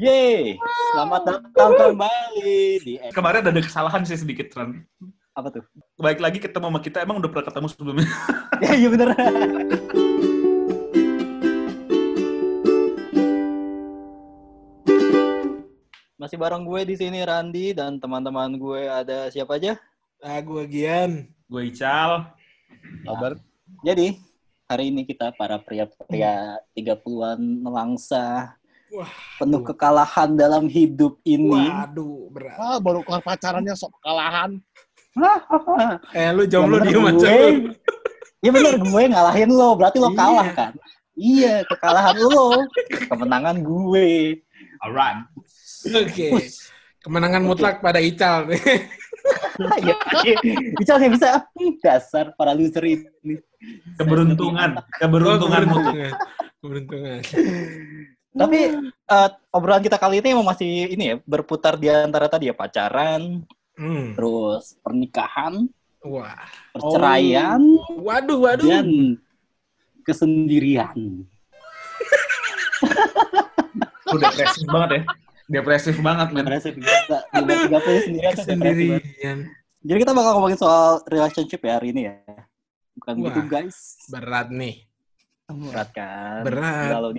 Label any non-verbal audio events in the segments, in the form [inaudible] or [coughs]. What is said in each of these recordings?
Yeay, selamat datang kembali di Kemarin ada kesalahan sih sedikit, Ran. apa tuh? Baik lagi ketemu sama kita, emang udah pernah ketemu sebelumnya. [laughs] Ya iya bener. Masih bareng gue di sini Randi dan teman-teman gue ada siapa aja? Ah, gue Gian. Gue Ical. Albert. Jadi hari ini kita para pria-pria 30-an melangsa Wah, penuh kekalahan dalam hidup ini. waduh, berat. Ah, baru kelar pacarannya sok kalahan. Eh, lu jomblo Ya diem aja gue. lu. Iya bener, gue ngalahin lo, berarti lo Iya. kalah kan? Iya, kekalahan lo, kemenangan gue. Alright. Oke. Kemenangan mutlak pada Ical. [laughs] Iya, bisa sih bisa. Hmm, Dasar para loser ini. Keberuntungan. Keberuntungan mutlak. Keberuntungan. Tapi eh, obrolan kita kali ini emang masih ini ya, berputar di antara tadi ya pacaran, Hmm. terus pernikahan, Wah. perceraian, Waduh, waduh. dan kesendirian. Lu depresif banget ya. Depresif banget, men. Depresif. Di umur 30 sendirian tuh depresif banget. Sendirian. Jadi kita bakal ngomongin soal relationship ya hari ini ya. Bukan Wah. gitu guys. Berat nih. Berat kan? Berat. Kalau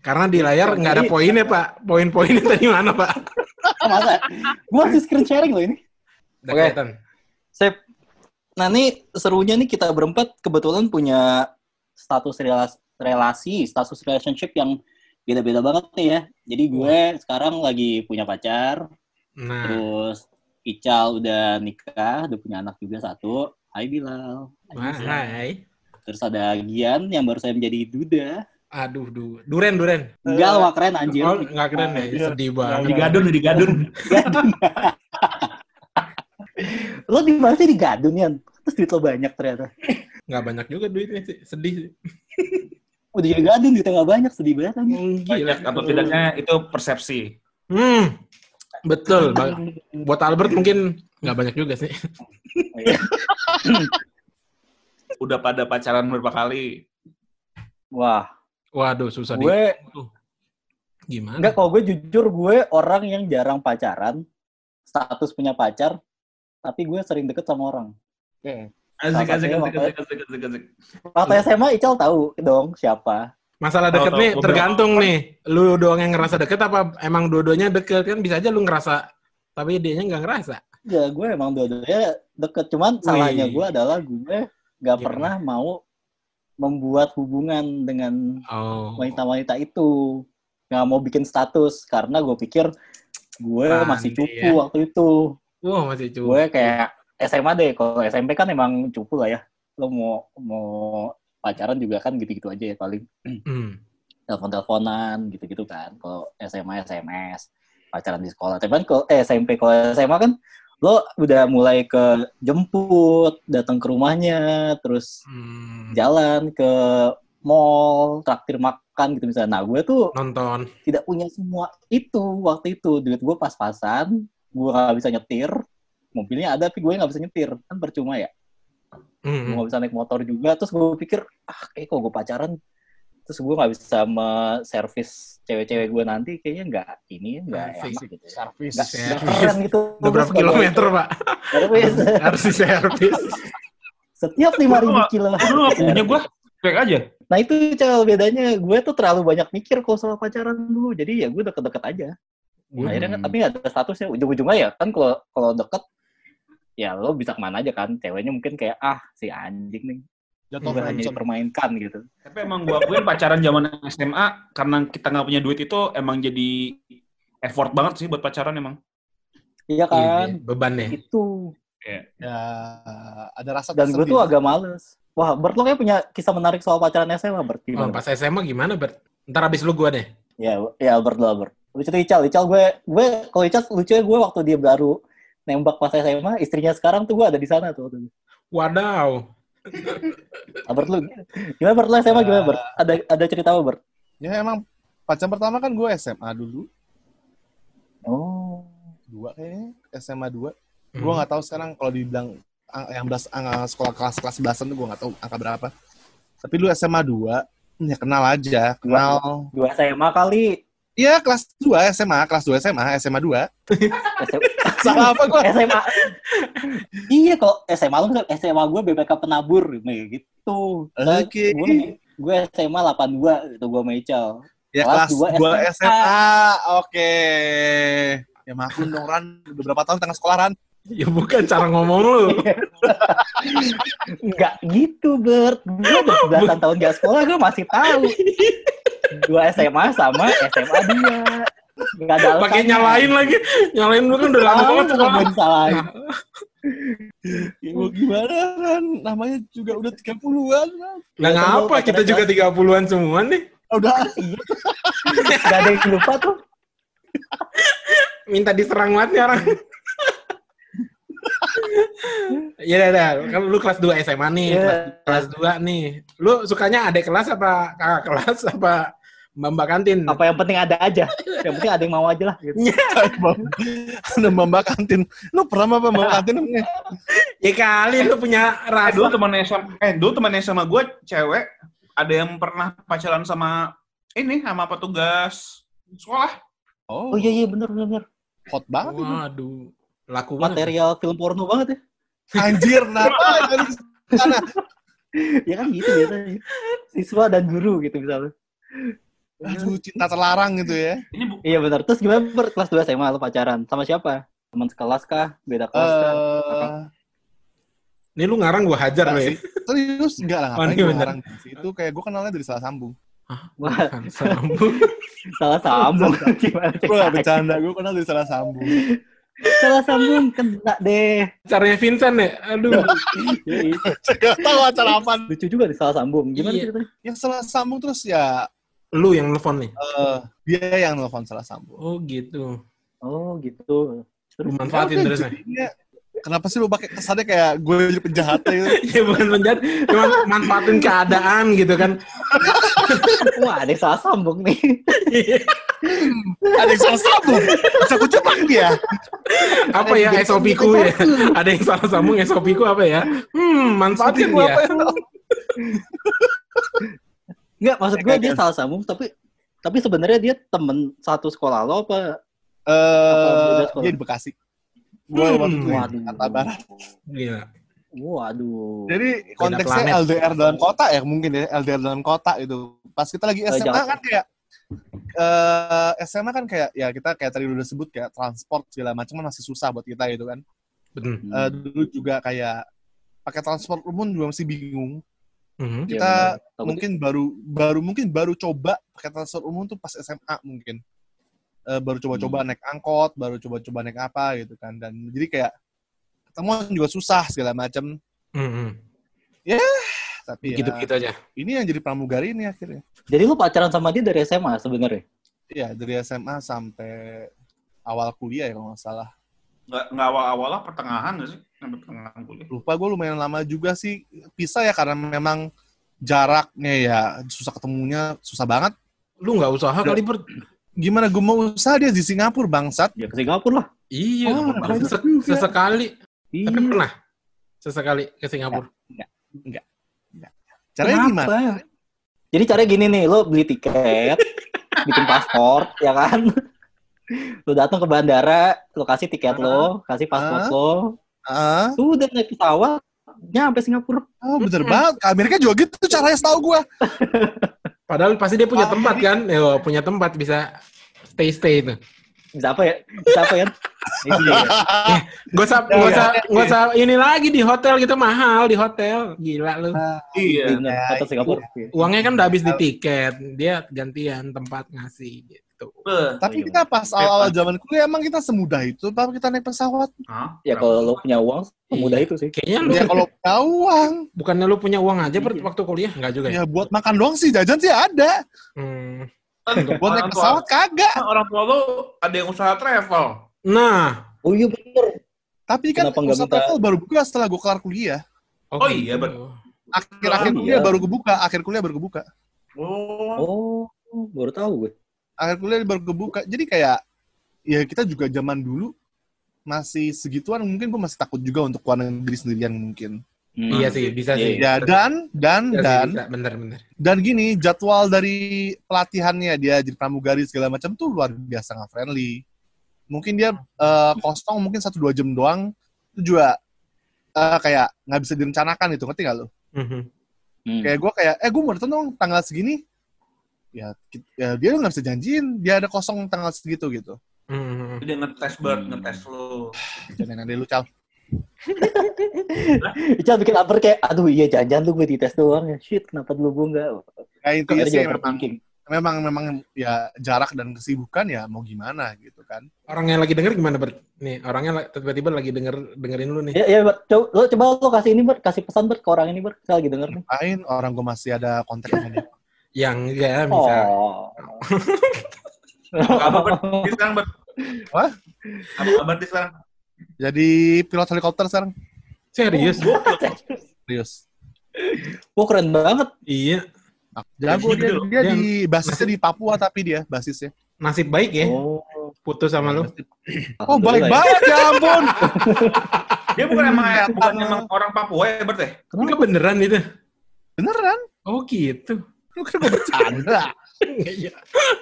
Karena di layar nggak ada poinnya, Pak. Poin-poinnya tadi mana, Pak? [laughs] Masa? Gue masih screen sharing loh ini. Oke. kelihatan. Sip. Nah ini serunya nih kita berempat kebetulan punya status relasi, relasi status relationship yang beda-beda banget nih ya. Jadi gue sekarang lagi punya pacar, Nah, terus Ical udah nikah, udah punya anak juga satu. Hai Bilal. wah, hai. Terus ada Gian yang baru saya menjadi duda. Aduh, du. Duren, duren. Enggak lah, keren anjir. Oh, nggak keren deh. Iya. Sedih banget. Digadun, nih, digadun. lo di mana sih di Gadun ya? Terus duit lo banyak ternyata. Nggak banyak juga duitnya sih. Sedih sih. Udah jadi Gadun duitnya nggak banyak, sedih banget anjir. Banyak atau tidaknya itu persepsi. Hmm, betul. Buat Albert mungkin nggak banyak juga sih. Udah pada pacaran berapa kali. Wah, Waduh, susah di. gue Gimana? Enggak, kalau gue jujur gue orang yang jarang pacaran, status punya pacar, tapi gue sering deket sama orang. Asik, Salah asik, asik, waktu- asik, asik, asik, asik. Waktu SMA Ical tahu dong siapa. Masalah deket tahu. nih Beberapa tergantung nih. Lu doang yang ngerasa deket apa emang dua-duanya deket kan bisa aja lu ngerasa tapi dianya nggak ngerasa. Ya gue emang dua-duanya deket, cuman salahnya gue adalah gue nggak pernah mau membuat hubungan dengan Oh. wanita-wanita itu. Nggak mau bikin status, karena gue pikir gue masih cupu ya. waktu itu. Wah, masih cukup. gue kayak SMA deh kalau SMP kan emang cupu lah ya lo mau mau pacaran juga kan gitu-gitu aja ya paling Hmm. telepon-teleponan gitu-gitu kan kalau SMA SMS pacaran di sekolah tapi kan kalau eh, SMP kalau SMA kan lo udah mulai ke jemput datang ke rumahnya terus Hmm. jalan ke mall traktir makan gitu misalnya nah gue tuh Nonton. tidak punya semua itu waktu itu duit gue pas-pasan gue nggak bisa nyetir mobilnya ada tapi gue nggak bisa nyetir kan percuma ya gue Hmm. nggak bisa naik motor juga terus gue pikir ah kayak kalau gue pacaran terus gue nggak bisa servis cewek-cewek gue nanti kayaknya nggak ini nggak Servis. enak gitu ya. Servis. nggak Servis. nggak keren gitu Udah berapa kilometer, Pak? servis [laughs] Harus diservis. setiap lima ribu kilo Lu punya gue, cuek aja. nah itu cara bedanya gue tuh terlalu banyak mikir kalau soal pacaran dulu jadi ya gue deket-deket aja akhirnya kan, Hmm. tapi nggak ada statusnya ujung-ujungnya ya kan kalau kalau deket ya lo bisa ke mana aja kan ceweknya mungkin kayak ah si anjing nih Jatuh gue hanya dipermainkan gitu Tapi emang gua akuin pacaran zaman SMA karena kita nggak punya duit itu emang jadi effort banget sih buat pacaran emang. iya Iya, kan beban ya. itu Ya, ada rasa dan gue tuh agak males wah Bert lo kayak punya kisah menarik soal pacaran SMA Bert Oh, gimana pas SMA gimana, Bert? Ntar abis lu gua deh. ya ya Albert lo Albert lucu tuh Ical Ical gue gue kalau Ical lucu gue waktu dia baru nembak pas SMA istrinya sekarang tuh gue ada di sana tuh. Wadaw. Albert lu gimana Bert lo SMA gimana Bert ada ada cerita apa Bert Ya emang pacar pertama kan gue SMA dulu. oh Dua kayaknya. SMA 2. Hmm. Gue nggak tahu sekarang kalau dibilang ang- yang belas angka sekolah kelas kelas belasan tuh gue nggak tahu angka berapa. Tapi lu SMA 2, ya kenal aja, kenal. dua SMA kali Iya, kelas 2 SMA, kelas 2 SMA, SMA 2. SM Salah apa gua? SMA. Iya kok SMA lu SMA gue BPK penabur gitu. Oke. Gue gue SMA 82 itu gue Michael. Ya Kelas kelas dua 2 SMA. Oke. Ya maklum dong Ran, udah berapa tahun tengah sekolah Ran? Ya bukan cara ngomong lu. Enggak gitu, Bert. Gue udah belasan tahun gak sekolah, gue masih tahu. Dua SMA sama SMA dia. Enggak ada. Pakai nyalain lagi. Nyalain lu kan udah lama banget nggak sekolah. mau disalahin. Ya mau gimana Ran? Namanya juga udah 30-an Ran. Nah ngapa kita juga 30-an semua nih? Udah [laughs] Gak ada yang lupa tuh. Minta diserang banget nih orang. ya udah, udah. Kan lu kelas 2 SMA nih, Iya. kelas, kelas 2 nih. Lu sukanya adik kelas apa kakak kelas apa mbak-mbak kantin? Apa yang penting ada aja. Yang penting ada yang mau aja lah. Gitu. ada mbak kantin. Lu pernah apa mbak kantin namanya? Ya kali lu punya Eh, dulu rasa. teman SMA, eh dulu teman SMA gue cewek ada yang pernah pacaran sama ini sama petugas sekolah. Oh, Oh iya iya bener bener. bener. hot banget. itu. Waduh, laku banget. Material film porno banget ya. Anjir, kenapa? [laughs] Ya kan gitu biasanya. Siswa dan guru gitu misalnya. Aduh, cinta terlarang gitu ya. Ini bu- Iya benar. Terus gimana Bert? kelas 2 SMA lu pacaran? Sama siapa? Teman sekelas kah? Beda kelas kah? Eh, Nih lu ngarang gua hajar lu enggak ya. Serius enggak lah Oh, ngapain ini gue ngarang sih. Itu kayak gue kenalnya dari salah sambung. Wah, [laughs] Sambung. salah sambung. Gimana Gue gak bercanda, gue kenal dari salah sambung. Salah sambung kena deh. Caranya Vincent ya? Aduh. Yoi. [laughs] Gak tahu acara apa. Lucu juga di salah sambung. Gimana Iya. ceritanya? Yang salah sambung terus ya Lu yang nelfon nih. eh, dia yang nelfon salah sambung. Oh gitu. Oh gitu. Terus manfaatin jadinya, Kenapa sih lu pakai kesannya kayak gue jadi penjahat gitu? [laughs] ya bukan penjahat, cuma manfaatin keadaan gitu kan. [laughs] wah ada yang salah sambung nih. Ada yang salah sambung. Bisa gue cepat dia. apa ya SOP ku ya? Ada yang salah sambung SOP ku apa ya? Hmm, manfaatin dia. apa ya? [laughs] Enggak, maksud gue dia salah sambung tapi tapi sebenarnya dia temen satu sekolah lo apa? Eh, sekolah? dia di Bekasi. Gue Hmm, waktu itu di waduh. Jakarta Barat. Gila. Waduh. Jadi konteksnya planet. LDR dalam kota ya mungkin ya LDR dalam kota itu. Pas kita lagi Eh, SMA kan kayak eh SMA kan kayak ya kita kayak tadi udah sebut kayak transport segala macam kan masih susah buat kita gitu kan. Betul. Eh, dulu juga kayak pakai transport umum juga masih bingung. Mhm. Iya, Kita benar. Takutnya- mungkin baru baru mungkin baru coba pakai transport umum tuh pas SMA mungkin. Eh, baru coba-coba naik angkot, baru coba-coba naik apa gitu kan. Dan jadi kayak ketemuan juga susah segala macam. Mhm. Tapi Begitu ya, begitu aja. ini yang jadi pramugari ini akhirnya. Jadi lu pacaran sama dia dari SMA sebenarnya? Iya, dari SMA sampai awal kuliah ya kalau nggak salah. nggak nggak awal-awal lah pertengahan nggak sih? Lupa gue lumayan lama juga sih. Pisah ya karena memang jaraknya ya susah ketemunya, susah banget. Lu nggak usaha kali ber. Gimana gue mau usaha dia di Singapura bangsat. Ya ke Singapura lah. Iya. Oh, juga. sesekali. Iya. Tapi pernah. Sesekali ke Singapura. Caranya Kenapa? gimana? Jadi caranya gini nih, lo beli tiket, [laughs] bikin paspor, ya kan? [laughs] Lo datang ke bandara, lo kasih tiket lo, kasih paspor Ah. lo, Ah, sudah naik pesawat, nyampe Singapura. oh bener banget. Ke Amerika juga gitu caranya setahu gue. [laughs] Padahal pasti dia punya Ah. tempat kan? Ya, punya tempat bisa stay-stay itu. Bisa apa ya? Bisa apa ya? Gak usah, gak usah, gak usah ini lagi di hotel gitu mahal di hotel. Gila lu. Iya. Bener, Ya, kota Singapura. Uangnya kan udah habis di tiket. Dia gantian tempat ngasih gitu. Beh. Tapi kita pas awal-awal zaman kuliah emang kita semudah itu, apa kita naik pesawat? Hah? Ya kalau lo punya uang, semudah Iya. itu sih. Kayaknya lu Ya kalau punya uang, bukannya lu punya uang aja per- Iya. waktu kuliah? Enggak juga ya? ya buat makan doang sih jajan sih ada. Hmm. Buat naik pesawat kagak. orang tua lo ada yang usaha travel. Nah. Oh iya bener. Tapi kan Kenapa usaha travel baru buka setelah gue kelar kuliah. Oh iya, gitu. betul. Akhir-akhir Oh, kuliah iya. baru kebuka, akhir kuliah baru kebuka. Oh. Oh, baru tahu gue. Akhir kuliah baru kebuka. Jadi kayak ya kita juga zaman dulu masih segituan mungkin gue masih takut juga untuk keluar negeri sendirian mungkin. Hmm. Iya sih, bisa sih. Iya. Ya dan dan Bisa sih, dan bisa. bener bener. dan gini jadwal dari pelatihannya dia jadi pramugari segala macam tuh luar biasa nggak friendly. Mungkin dia eh, kosong mungkin satu dua jam doang itu juga eh, kayak nggak bisa direncanakan itu ngerti nggak lo? Mhm. Hmm. Kayak gue kayak eh gue mau datang dong tanggal segini. Ya, ya dia nggak bisa janjiin dia ada kosong tanggal segitu gitu. Mhm. Dia ngetes bird, Hmm. ngetes lu. Jangan ada lu cal. [laughs] Ical bikin upper kayak, aduh iya jangan-jangan lu gue dites doang ya. Shit, kenapa dulu gue enggak? Ya intinya sih memang memang memang ya jarak dan kesibukan ya mau gimana gitu kan. Orang yang lagi denger gimana, Bert? Nih, orangnya tiba-tiba lagi denger dengerin lu nih. Ya, ya, Bert. coba, lo, coba lo kasih ini, Bert. Kasih pesan, Bert, ke orang ini, Bert. Saya lagi denger nih. Lain orang gue masih ada kontak sama dia. Yang enggak bisa. Oh. Apa? Di sekarang, Bert? Wah? Apa kabar di sekarang? Jadi pilot helikopter sekarang. Serius? Serius. Wah, keren banget. iya. Jago dia, Gitu. dia Dia- di basisnya di Papua tapi dia basisnya. Nasib baik ya, Oh. putus sama lu. Oh baik banget ya ampun. [laughs] Dia bukan emang bukan emang orang Papua ya, Bert ya? Enggak beneran itu. Beneran? Oh gitu. Lu kan gue bercanda. Iya.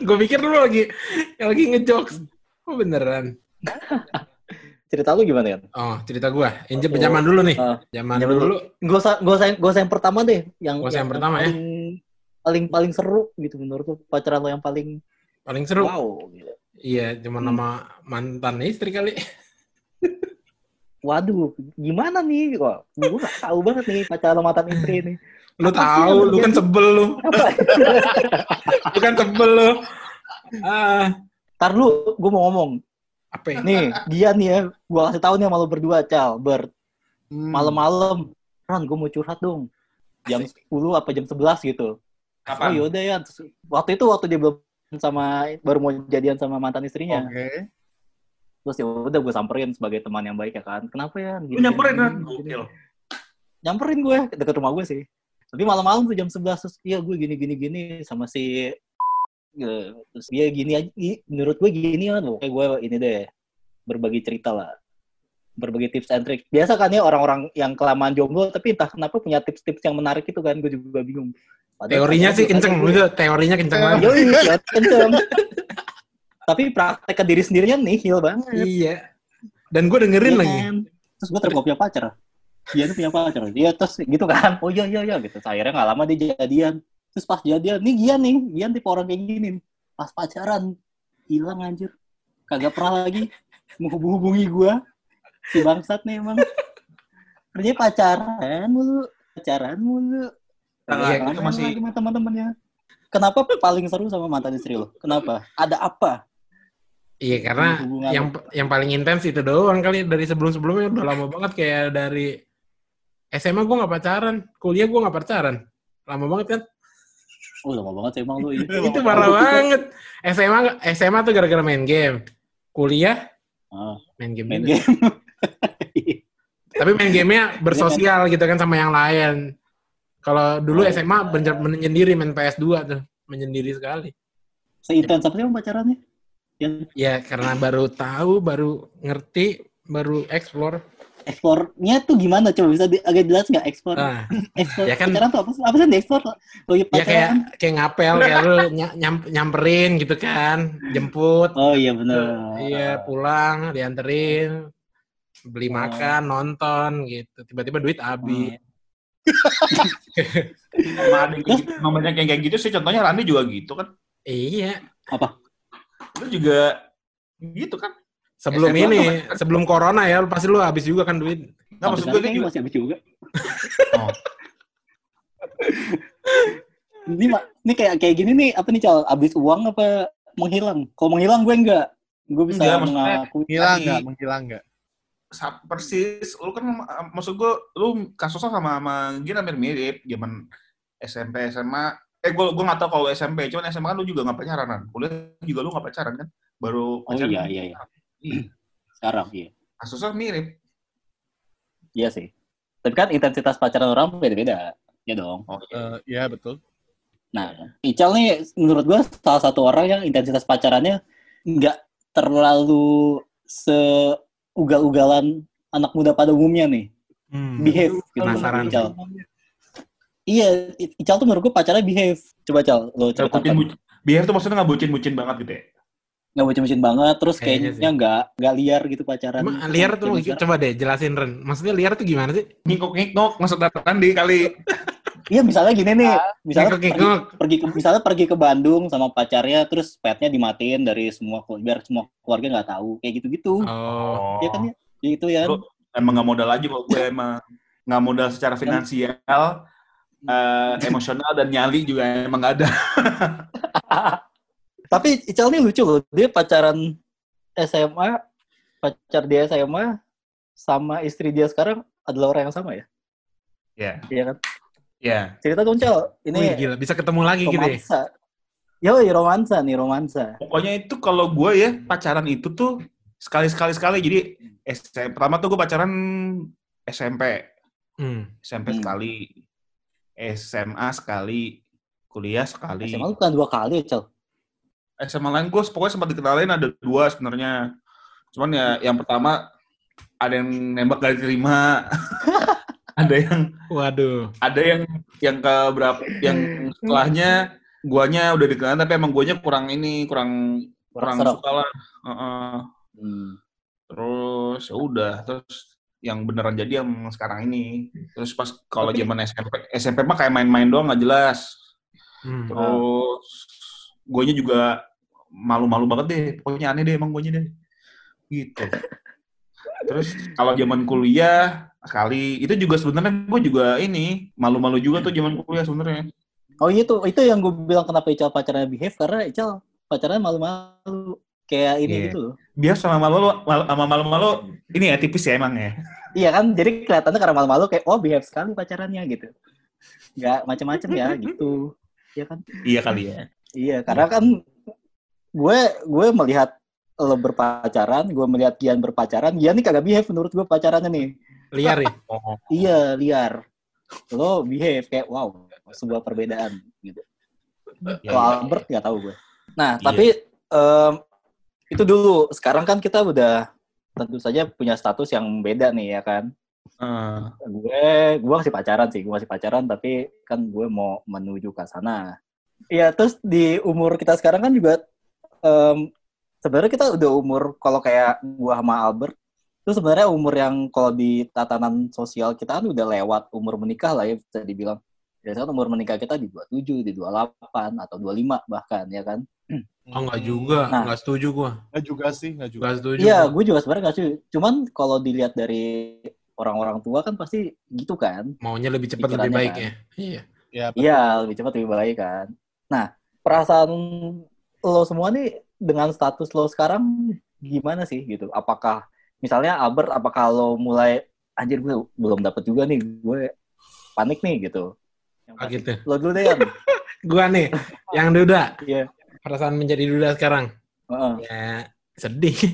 Gue pikir lu lagi lagi ngejokes. Oh beneran. Cerita lu gimana ya? Oh, cerita gua. Injek zaman dulu nih. Ah, Zaman zaman dulu. Gak usah, gak usah yang pertama deh. Yang, Gak usah yang pertama ya. paling, Paling paling seru gitu menurut lo pacaran lo yang paling Paling seru. wow. Gitu. Iya, cuma Hmm. nama mantan istri kali. Waduh, gimana nih? Kok gue gak tahu banget nih pacaran mantan istri ini. [laughs] Lu tahu, lu kan sebel lu. [laughs] Lu kan sebel lu. Ah, Ntar lu, gue mau ngomong. apa ya? Nih, Gian nih ya. Gue kasih tahu nih sama lo berdua, Cal. Ber, Hmm. malam-malam. Ran, gue mau curhat dong. Jam 10 apa jam 11 gitu. Oh Kapan? yaudah ya. Terus, waktu itu waktu dia belum sama baru mau jadian sama mantan istrinya. Oke. Terus ya udah gue samperin sebagai teman yang baik ya kan. Kenapa ya? Lu nyamperin kan? Nyamperin gue deket rumah gue sih. Tapi malam-malam tuh jam 11 terus iya gue gini gini gini sama si Eh, terus dia gini aja menurut gue gini kan kayak gue ini deh berbagi cerita lah berbagi tips and trick biasa kan ya orang-orang yang kelamaan jomblo tapi entah kenapa punya tips-tips yang menarik itu kan gue juga bingung Padahal Teorinya kan sih gue- kenceng, itu teorinya kenceng banget. Yoi, ya, kenceng. Tapi praktek ke diri sendirinya nihil banget. Iya. Dan gue dengerin Iya lagi. kan? Terus gue punya pacar. Dia tuh punya pacar. Dia terus gitu kan. Oh iya iya iya gitu. Akhirnya nggak lama dia jadian. Terus pas jadian, nih Gian nih. Gian tipe orang kayak gini nih. Pas pacaran, hilang anjir. Kagak pernah lagi menghubungi gue. Si bangsat nih emang. Kerjanya pacaran mulu. Pacaran mulu. Nah, Kagak itu masih- sama teman-temannya. Kenapa paling seru sama mantan istri lo? Kenapa? Ada apa? Iya, karena Hubungan yang yang paling intens itu doang kali dari sebelum-sebelumnya udah lama banget kayak dari SMA gue nggak pacaran, kuliah gue nggak pacaran. Lama banget kan? Oh, lama banget emang lu. Iya. [laughs] itu parah banget. SMA SMA tuh gara-gara main game. Kuliah Ah, main game main game. [laughs] Tapi main gamenya bersosial gitu kan sama yang lain. Kalau dulu Oh, SMA iya. bener menyendiri main PS2 tuh, menyendiri sekali. Seintens apa sih pacarannya? Yang Ya karena baru tahu, baru ngerti, baru explore. Ekspornya tuh gimana? Coba bisa di, agak jelas nggak ekspor? Nah, [laughs] Ekspor ya kan- pacaran tuh apa sih? Apa sih yang diekspor? Oh iya ya kayak kayak ngapel kayak lu ny- nyam- nyamperin gitu kan, jemput, Oh iya benar. iya pulang, dianterin, beli Oh. makan, nonton gitu. Tiba-tiba duit habis. Ada yang kayak gitu, banyak yang kayak gitu sih. Contohnya Randi juga gitu kan. Iya. Lu juga gitu kan. Sebelum SMA ini, tuh- sebelum corona ya, pasti lu habis juga kan duit. Nggak, maksud gue juga. masih habis juga. Oh. ini mak, ini kayak kayak gini nih apa nih cal? Habis uang apa menghilang? Kalau menghilang gue enggak. Gue bisa Enggak, maksudnya- mengaku. Menghilang Tadi- nggak? Menghilang nggak? Sa- persis lu kan maksud gue lu kasusnya sama sama Gina hampir mirip zaman SMP SMA eh gue gue nggak tahu kalau SMP cuman SMA kan lu juga nggak pacaran kan kuliah juga lu nggak pacaran kan baru Oh pacaran iya iya iya. Sekarang iya. kasusnya mirip Iya sih. Tapi kan intensitas pacaran orang beda-beda. Ya dong. oh iya. Eh, Iya betul. Nah, Ical nih menurut gue salah satu orang yang intensitas pacarannya nggak terlalu seugal-ugalan anak muda pada umumnya nih. Hmm. behave gitu. Penasaran. Ical. Iya, Ical tuh menurut gue pacarnya behave. Coba Cal, lo ceritakan. bucin, Behave tuh maksudnya nggak bucin-bucin banget gitu ya? Nggak bucin-bucin banget, terus Kayaknya nggak nggak liar gitu pacaran. Emang liar tuh sekarang. coba deh jelasin Ren. Maksudnya liar tuh gimana sih? Ngikok-ngikok, maksud Tandi kali. [laughs] Iya, misalnya gini nih, misalnya pergi, pergi ke misalnya pergi ke Bandung sama pacarnya, terus petnya dimatiin dari semua keluarga, biar semua keluarga nggak tahu, kayak gitu-gitu. Oh. Iya kan ya? Gitu ya. Lu emang nggak modal aja kok gue emang nggak modal secara finansial, eh, emosional dan nyali juga emang nggak ada. [laughs] Tapi Ical nih lucu loh, dia pacaran SMA, pacar dia SMA sama istri dia sekarang adalah orang yang sama ya? Ya, Iya kan? ya. Cerita dong Cal, Wih, ini gila bisa ketemu lagi gitu ya. romansa. Yoi, romansa nih, romansa. Pokoknya itu kalau gue ya pacaran itu tuh sekali sekali sekali. Jadi SMP, pertama tuh gue pacaran SMP, Hmm. SMP Hmm. sekali, SMA sekali, kuliah sekali. SMA lu kan dua kali Cal? SMA lain gue pokoknya sempat dikenalin ada dua sebenarnya. Cuman ya yang pertama ada yang nembak gak diterima. [laughs] ada yang Waduh. ada yang yang ke berapa yang setelahnya guanya udah dikenal tapi emang guanya kurang ini kurang kurang serap. suka lah Heeh. Hmm. terus ya udah terus yang beneran jadi yang sekarang ini terus pas kalau zaman SMP SMP mah kayak main-main doang nggak jelas Hmm. terus guanya juga malu-malu banget deh pokoknya aneh deh emang guanya deh gitu terus kalau zaman kuliah sekali itu juga sebenarnya gue juga ini malu-malu juga tuh zaman kuliah sebenarnya Oh iya tuh, itu yang gue bilang kenapa Ical pacarnya behave, karena Ical pacarnya malu-malu. Kayak ini Iya. gitu loh. biar sama malu mal, sama malu-malu ini ya tipis ya emang ya Iya kan, jadi kelihatannya karena malu-malu kayak, oh behave sekali pacarannya gitu. Nggak macem-macem ya, gitu. Iya kan? iya kali ya Iya, karena kan gue gue melihat lo berpacaran, gue melihat Gian berpacaran, Gian nih kagak behave menurut gue pacarannya nih. Liar ya? oh [laughs] Iya, liar. Lo behave kayak wow, sebuah perbedaan gitu. ya, Kalau iya. Albert nggak tahu gue. Nah, Iya. tapi em, itu dulu. Sekarang kan kita udah tentu saja punya status yang beda nih ya kan. Eh, Gue gue masih pacaran sih, gue masih pacaran tapi kan gue mau menuju ke sana. Iya, terus di umur kita sekarang kan juga em, sebenarnya kita udah umur kalau kayak gue sama Albert itu sebenarnya umur yang kalau di tatanan sosial kita kan udah lewat umur menikah lah ya bisa dibilang. Biasanya kan umur menikah kita di 27, di 28 atau 25 bahkan ya kan. [clears throat] Oh enggak juga, Nah. enggak setuju gua. Nggak juga sih, nggak juga. Enggak setuju. Iya, gua. gue juga sebenarnya nggak setuju. Cuman kalau dilihat dari orang-orang tua kan pasti gitu kan. Maunya lebih cepat lebih baik kan. ya. Iya. Ya, Iya, lebih cepat lebih baik kan. Nah, perasaan lo semua nih dengan status lo sekarang gimana sih gitu? Apakah misalnya Albert, apakah lo mulai anjir gue belum dapet juga nih, gue panik nih gitu. Yang Oh gitu. Lo dulu deh. [laughs] Gua nih yang duda. Iya. Perasaan menjadi duda sekarang. Heeh. Ya sedih. [laughs]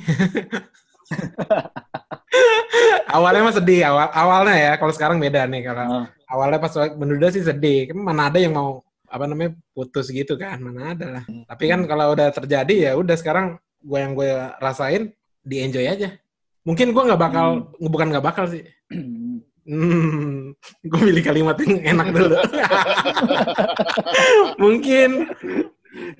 awalnya mah sedih awal awalnya ya kalau sekarang beda nih kalau Heeh. awalnya pas menduda sih sedih kan mana ada yang mau apa namanya putus gitu kan mana ada lah tapi kan kalau udah terjadi ya udah sekarang gue yang gue rasain di enjoy aja mungkin gue nggak bakal bukan nggak bakal sih Hmm, [laughs] gue pilih kalimat yang enak dulu. [laughs] mungkin,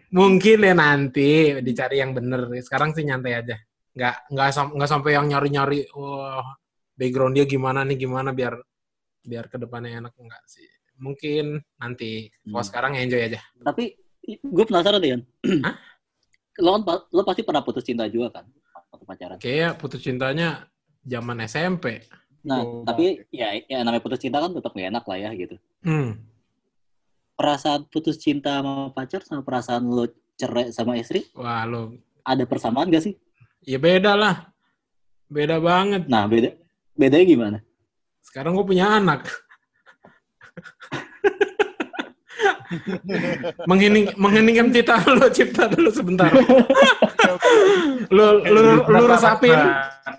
mungkin ya nanti dicari yang bener. Sekarang sih nyantai aja. Nggak nggak nggak sampai yang nyari nyari. Wah, background dia gimana nih gimana biar biar ke depannya enak enggak sih. Mungkin nanti. Kalau Hmm. sekarang enjoy aja. Tapi gue penasaran deh [clears throat] lo kan pa- lo pasti pernah putus cinta juga kan waktu pacaran. Kayak putus cintanya zaman SMP. Nah, Oh. tapi ya, ya namanya putus cinta kan tetap gak enak lah ya gitu. Hmm. Perasaan putus cinta sama pacar sama perasaan lo cerai sama istri Wah lo, ada persamaan gak sih? ya beda lah. Beda banget. Nah, beda bedanya gimana? Sekarang gue punya anak. [laughs] Menghening, mengheningkan cipta lu, cipta dulu sebentar. lu, lu, lu resapin,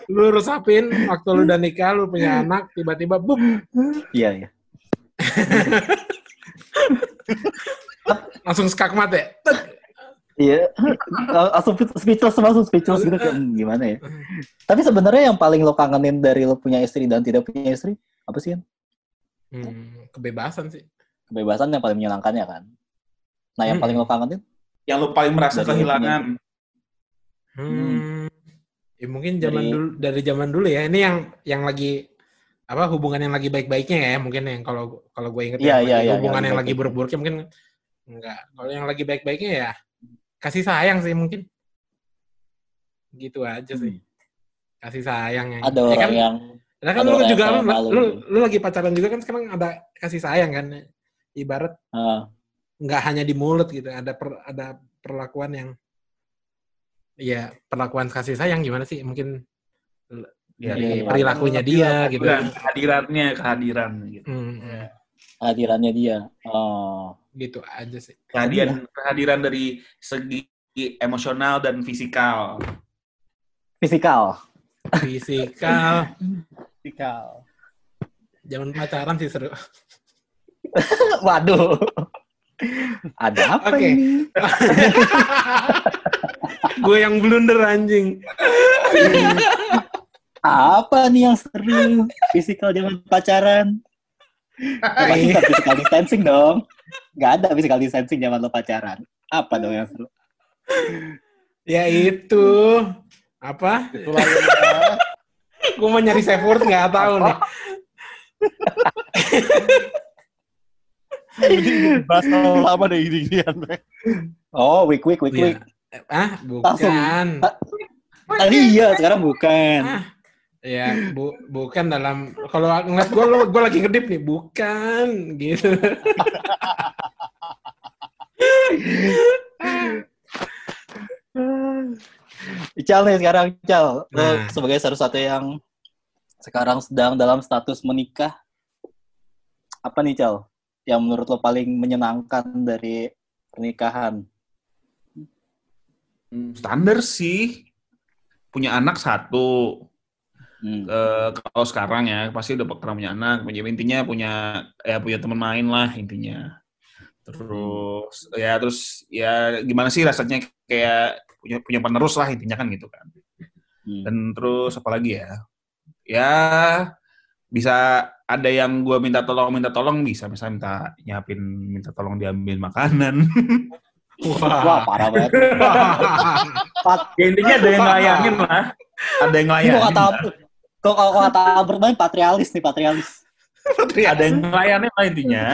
lu resapin waktu lu udah nikah, lu punya anak, tiba-tiba bup, Iya, iya. langsung skakmat ya. Iya, langsung speechless langsung speechless gitu kayak "Hmm, gimana ya. [laughs] Tapi sebenarnya yang paling lo kangenin dari lo punya istri dan tidak punya istri apa sih? Hmm, kebebasan sih. Kebebasan yang paling menyenangkan ya kan. Nah, yang Hmm. paling lo kangenin Yang lu paling merasa Dari- kehilangan. Hmm. Ya mungkin zaman Dari- dulu dari zaman dulu ya. Ini yang yang lagi apa hubungan yang lagi baik-baiknya ya mungkin yang kalau kalau gue inget Iya, yang iya, lagi iya, hubungan yang yang lagi buruk-buruknya mungkin enggak. Kalau yang lagi baik-baiknya ya kasih sayang sih mungkin. Gitu aja sih. Kasih sayang yang ada ya orang kan, yang ya kan lu juga lu, lu lu, lagi pacaran juga kan sekarang ada kasih sayang kan ibarat nggak hanya di mulut gitu ada per, ada perlakuan yang ya perlakuan kasih sayang gimana sih mungkin Ya, dari iya. perilakunya dia gitu Kehadiran, kehadirannya, kehadiran gitu. Hmm, hmm. hadirannya dia. Oh. gitu aja sih Kehadiran, kehadiran dari segi emosional dan fisikal. Fisikal. fisikal [laughs] Tikal. zaman pacaran sih seru [laughs] Waduh. Ada apa Oke. ini? [laughs] gue yang blunder anjing Apa nih yang seru? Fisikal zaman pacaran. Pasti Iya. nggak physical distancing dong. Gak ada physical distancing zaman lo pacaran. Apa dong yang seru? ya itu apa ya. Gue mau nyari safe word nggak tahu nih bahas terlalu lama deh gini-ginian. Bre. Oh, week week week Iya. week. ah Langsung. bukan Tadi iya, sekarang bukan. Ah, ya bu bukan dalam kalau ngeliat gue lo gue lagi ngedip nih bukan gitu [laughs] Ical nih sekarang, Ical. Lo Nah. sebagai salah satu yang sekarang sedang dalam status menikah. Apa nih, Cal? Yang menurut lo paling menyenangkan dari pernikahan? Hmm, Standar sih. Punya anak satu. Hmm. Eh, kalau sekarang ya pasti udah pernah punya anak. Punya intinya punya ya punya teman main lah intinya. Terus ya terus ya gimana sih rasanya kayak punya punya penerus lah intinya kan gitu kan. Hmm. Dan terus apa lagi ya? Ya bisa ada yang gue minta tolong minta tolong bisa misalnya minta nyiapin minta tolong diambil makanan. [laughs] Wah, parah banget. Ya intinya ada yang ngelayanin lah. Ada yang ini ngelayanin. kok kata kok kalau kata Albert main patrialis nih, patrialis. Ada yang ngelayanin lah intinya.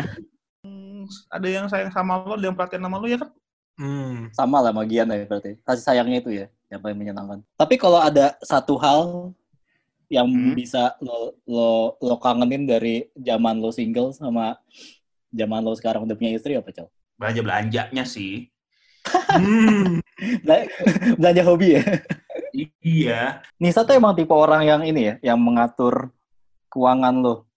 Hmm, Ada yang sayang sama lo, ada yang perhatian sama lo ya kan? Hmm. Sama lah sama Gian ya berarti. Kasih sayangnya itu ya, yang paling menyenangkan. Tapi kalau ada satu hal yang Hmm. bisa lo, lo lo kangenin dari zaman lo single sama zaman lo sekarang udah punya istri apa, Cal? Belanja belanjanya sih. Hmm. Bela- Belanja hobi ya? Iya. Nisa tuh emang tipe orang yang ini ya, yang mengatur keuangan lo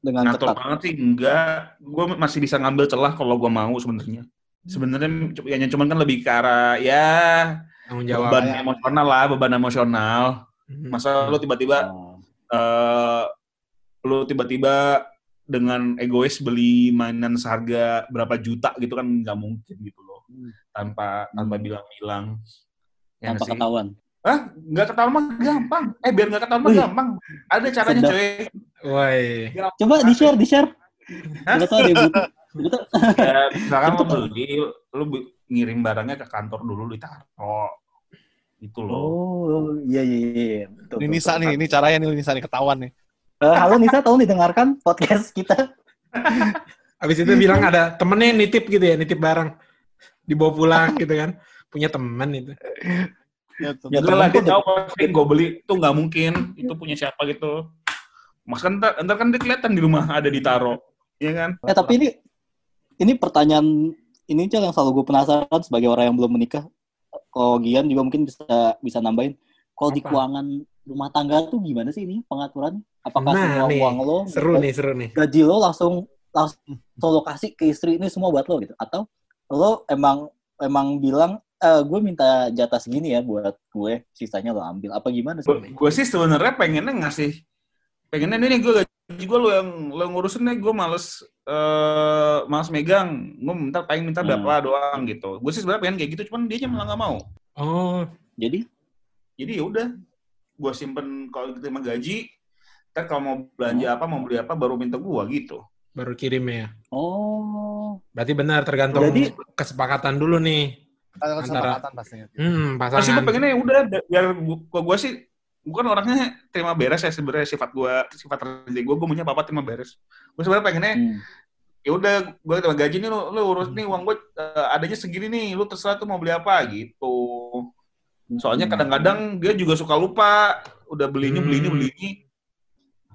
dengan Ngatur ketat. banget sih enggak. Gue masih bisa ngambil celah kalau gue mau sebenarnya. Sebenarnya ya cuman kan lebih ke arah ya jawab beban ya. emosional lah, beban emosional. Hmm. Masa lu tiba-tiba Oh. eh lu tiba-tiba dengan egois beli mainan seharga berapa juta gitu kan nggak mungkin gitu loh Hmm. tanpa tanpa Hmm. bilang-bilang ya tanpa sih? ketahuan. Hah? nggak ketahuan mah gampang eh biar nggak ketahuan mah gampang ada caranya Sedap. coy Woi. Coba di-share, di-share. Hah? Tuh ada yang butuh. Ya, misalkan Itu lo beli lu ngirim barangnya ke kantor dulu ditaruh gitu loh Oh, iya iya iya. Betul, Ini betul, Nisa betul. nih, ini caranya nih Nisa nih ketahuan nih. Eh, halo Nisa, tolong didengarkan podcast kita. [laughs] Habis itu bilang ada temennya yang nitip gitu ya, nitip barang. Dibawa pulang gitu kan. Punya temen itu. Ya, tuh. Ya, lah, dia tahu pasti gue beli itu nggak mungkin. Itu punya siapa gitu. Mas kan ntar, ntar kan dia kelihatan di rumah ada ditaro. Iya kan? Eh tapi ini ini pertanyaan ini Cal yang selalu gue penasaran sebagai orang yang belum menikah. Kalau Gian juga mungkin bisa bisa nambahin. Kalau di keuangan rumah tangga tuh gimana sih ini pengaturan? Apakah Nah, semua nih. uang lo, Seru nih, seru nih. gaji lo langsung langsung lo kasih ke istri ini semua buat lo gitu? Atau lo emang emang bilang eh gue minta jatah segini ya buat gue, sisanya lo ambil. Apa gimana sih? Gue sih sebenarnya pengennya ngasih pengennya ini gue gaji gue lo yang lo yang ngurusin nih gue males eh males megang gue minta pengen minta Hmm. berapa doang gitu gue sih sebenarnya pengen kayak gitu cuman dia malah nggak mau Oh, Jadi jadi ya udah gue simpen kalau diterima gaji Kan kalau mau belanja apa, mau beli apa, baru minta gua gitu. Baru kirim ya. Oh. Berarti benar tergantung Berarti- kesepakatan dulu nih. Antara- kesepakatan pastinya. Hmm, Pasti gue pasangan. pengennya ya udah, biar gua, gua, gua sih, bukan orangnya terima beres ya sebenarnya sifat gua, sifat rezeki gua, gua maunya apa terima beres. Gue sebenarnya pengennya Hmm. ya udah gue terima gaji nih lu, lu urus nih uang gue eh, adanya segini nih lu terserah tuh mau beli apa gitu soalnya Hmm. kadang-kadang dia juga suka lupa udah beli ini beli ini Hmm. beli ini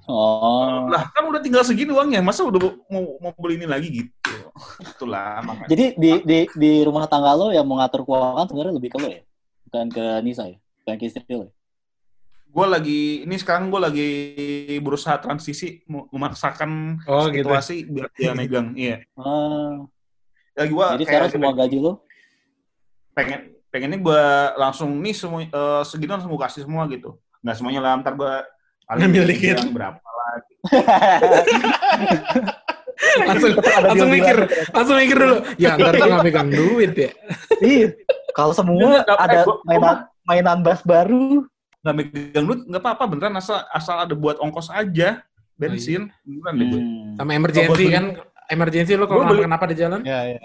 Oh. lah kan udah tinggal segini uangnya masa udah mau mau beli ini lagi gitu itulah makanya Jadi di di di rumah tangga lo yang mengatur keuangan sebenarnya lebih ke lo ya, bukan ke Nisa ya, bukan ke istri lo. Ya? Gue lagi ini sekarang gue lagi berusaha transisi memaksakan Oh, gitu. situasi biar dia megang iya Ah, lagi gue jadi sekarang semua gaji lo pengen pengennya gue langsung nih semua eh, segini langsung gue kasih semua gitu nggak semuanya lah ntar gue Ngambil dikit. berapa lah [laughs] langsung langsung mikir, langsung mikir dulu. Ya, ntar nggak megang duit ya. Iya. Kalau semua ada gua- gua mainan mainan bass baru. Nggak megang duit nggak apa-apa beneran asal asal ada buat ongkos aja bensin beneran deh gue Hmm. Sama emergency kan, emergency lo kalau beli- kenapa di jalan? Ya, ya.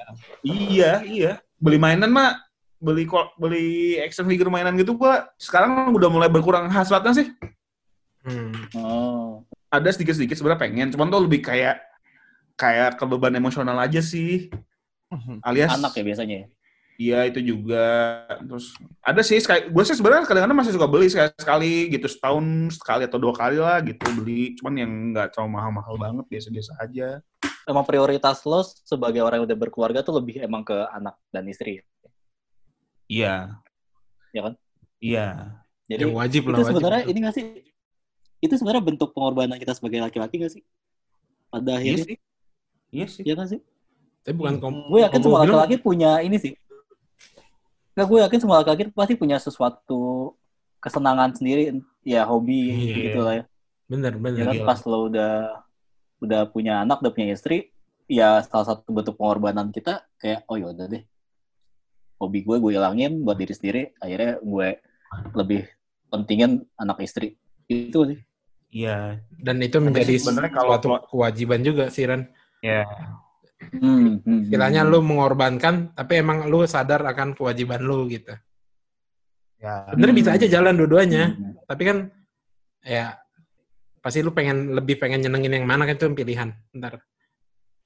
iya iya beli mainan mah beli kok beli action figure mainan gitu gua sekarang udah mulai berkurang hasratnya sih Hmm. Oh. ada sedikit-sedikit sebenarnya pengen cuman tuh lebih kayak kayak ke beban emosional aja sih alias Anak ya biasanya ya. Iya itu juga terus ada sih sekali gue sih sebenarnya kadang-kadang masih suka beli sekali sekali gitu setahun sekali atau dua kali lah gitu beli cuman yang nggak terlalu mahal-mahal banget biasa-biasa aja Emang prioritas lo sebagai orang yang udah berkeluarga tuh lebih emang ke anak dan istri. ya? iya Iya kan? iya Jadi Yang wajib lah, itu sebenarnya ini gak sih? Itu sebenarnya bentuk pengorbanan kita sebagai laki-laki gak sih? Pada iya akhirnya, sih iya sih iya kan sih? Tapi bukan kom- Gue yakin semua laki-laki punya ini sih. Nggak, gue yakin semua laki-laki pasti punya sesuatu kesenangan sendiri, ya hobi Iya. gitu lah ya. Bener, Ya bener. kan Iya. pas lo udah udah punya anak, udah punya istri, ya salah satu bentuk pengorbanan kita kayak oh yaudah deh, hobi gue gue hilangin buat diri sendiri, akhirnya gue lebih pentingin anak istri. Itu sih. iya Dan itu menjadi sebenarnya kalau- suatu kewajiban juga sih, Ran. iya Hmm, hmm, Istilahnya hmm. lu mengorbankan, tapi emang lu sadar akan kewajiban lu gitu. ya Sebenarnya bisa aja jalan dua-duanya, Hmm. tapi kan ya pasti lu pengen lebih pengen nyenengin yang mana kan itu pilihan ntar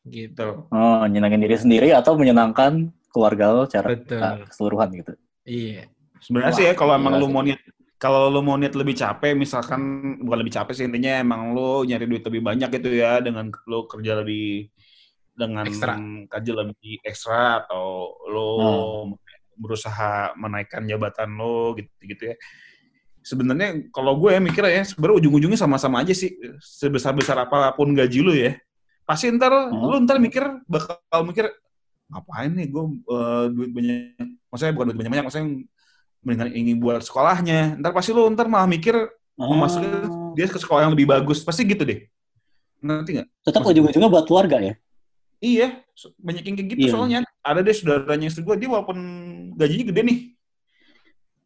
gitu Oh, nyenangin diri sendiri atau menyenangkan keluarga lo secara betul uh, keseluruhan gitu. iya sebenarnya Wah, sih ya kalau emang lu mau niat kalau lu mau niat lebih capek misalkan bukan lebih capek sih intinya emang lu nyari duit lebih banyak gitu ya dengan lu kerja lebih dengan Ekstra. kerja lebih ekstra atau lu berusaha menaikkan jabatan lo gitu gitu ya. Sebenarnya kalau gue mikir ya sebenarnya ujung-ujungnya sama-sama aja sih. Sebesar besar apa pun gaji lu ya. Pasti ntar lu ntar mikir bakal mikir ngapain nih gue eh, duit banyak maksudnya bukan duit banyak banyak maksudnya mendingan ini buat sekolahnya. Ntar pasti lu ntar malah mikir mau Oh. dia ke sekolah yang lebih bagus. Pasti gitu deh. Ngerti nggak? Tetap ujung-ujungnya buat keluarga ya. Iya banyak yang kayak gitu Iya. soalnya ada deh saudaranya istri gue dia walaupun gajinya gede nih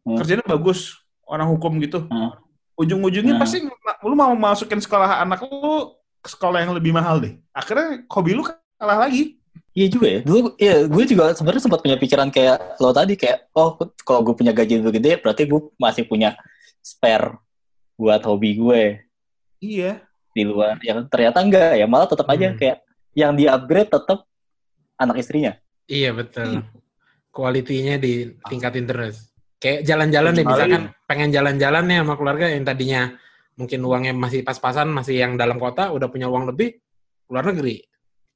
Hmm. kerjanya bagus orang hukum gitu Hmm. ujung-ujungnya Hmm. pasti lu mau masukin sekolah anak lu ke sekolah yang lebih mahal deh akhirnya hobi lu kalah lagi Iya juga ya. Dulu ya gue juga sebenarnya sempat punya pikiran kayak lo tadi kayak oh kalau gue punya gaji lebih gede berarti gue masih punya spare buat hobi gue iya di luar. Ya ternyata enggak ya malah tetap aja Hmm. kayak yang di upgrade tetap anak istrinya. iya betul kualitinya ditingkatin terus kayak jalan-jalan deh misalkan pengen jalan-jalan nih sama keluarga yang tadinya mungkin uangnya masih pas-pasan masih yang dalam kota udah punya uang lebih luar negeri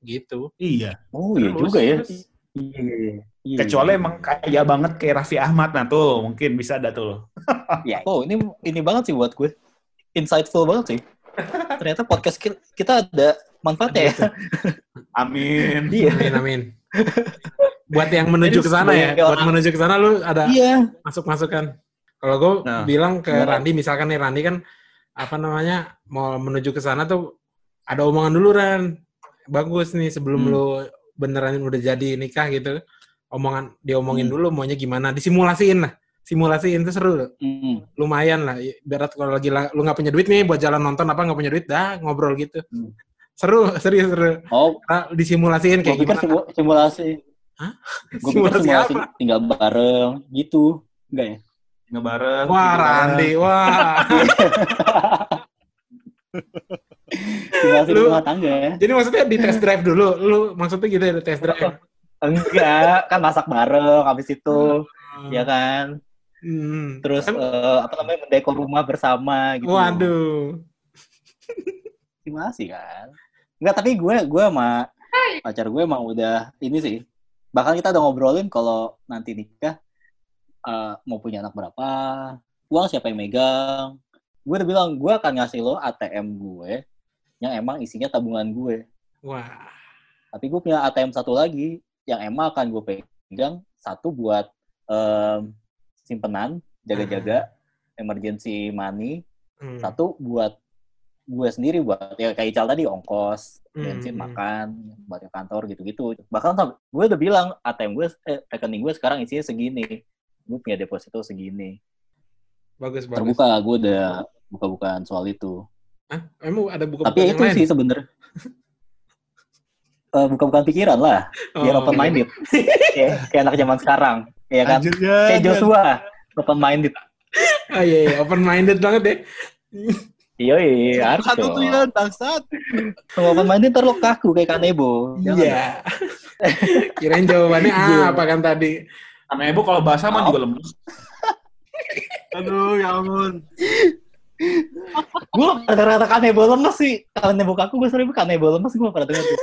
gitu iya Oh iya Terus, juga ya. terus. Iya, iya, iya. kecuali emang kaya banget kayak Raffi Ahmad nah tuh mungkin bisa ada tuh [laughs] ya. Oh ini ini banget sih buat gue. Insightful banget sih. [laughs] Ternyata podcast ki- kita ada manfaatnya ya. [laughs] amin Iya. amin amin buat yang menuju ke sana ya buat orang- menuju ke sana lu ada Iya. masuk masukan. Kalau gue Nah. bilang ke Nah. Randi, misalkan nih Randi kan apa namanya mau menuju ke sana tuh ada omongan dulu Ran. Bagus nih sebelum Hmm. lu beneran udah jadi nikah gitu. Omongan diomongin Hmm. dulu maunya gimana, disimulasiin lah. simulasiin itu seru loh. Hmm. lumayan lah berat kalau lagi la- lu nggak punya duit nih buat jalan nonton apa nggak punya duit dah ngobrol gitu Hmm. Seru serius seru Oh, Nah, disimulasiin gue kayak gimana simu- simulasi. Hah? Gue pikir Simulasi simulasi apa? tinggal bareng gitu. Enggak ya? Nggak bareng. wah gitu bareng. Randi wah [laughs] Simulasi Lu- rumah tangga. jadi maksudnya di test drive dulu lu maksudnya gitu ya test drive Enggak, kan masak bareng habis itu, ya kan. Hmm. Terus Kan- eh, apa namanya mendekor rumah bersama gitu. waduh Simulasi kan. Enggak, tapi gue gue sama pacar gue emang udah ini sih. Bahkan kita udah ngobrolin kalau nanti nikah eh, mau punya anak berapa, uang siapa yang megang. Gue udah bilang gue akan ngasih lo ATM gue yang emang isinya tabungan gue. wah Tapi gue punya ATM satu lagi yang emang akan gue pegang satu buat em, simpenan, jaga-jaga, emergency money. Hmm. Satu buat gue sendiri buat ya kayak Ical tadi ongkos, bensin, Hmm. makan, buat ke kantor gitu-gitu. Bahkan gue udah bilang ATM gue, eh, rekening gue sekarang isinya segini. Gue punya deposito segini. bagus bagus Terbuka, gue udah buka-bukaan soal itu. Hah? emang ada buku Tapi ya itu sih sebenernya. Eh, buka-bukaan pikiran lah, biar Oh, open minded. kayak, kayak anak zaman sekarang, ya kan? Anjir ya. Kayak Joshua, open minded. oh iya iya open minded banget deh Iya, iya, harus Satu tuh ya, bangsat. Kalau open minded ntar lo kaku kayak Kanebo. Jangan iya [laughs] kirain jawabannya Iya. apa kan tadi? Karena ibu kalau bahasa mah juga lemes. [laughs] Aduh, ya ampun. gue rata-rata kanebo lemes sih. Kanebo kaku gue sering kanebo lemes gue pernah dengar tuh.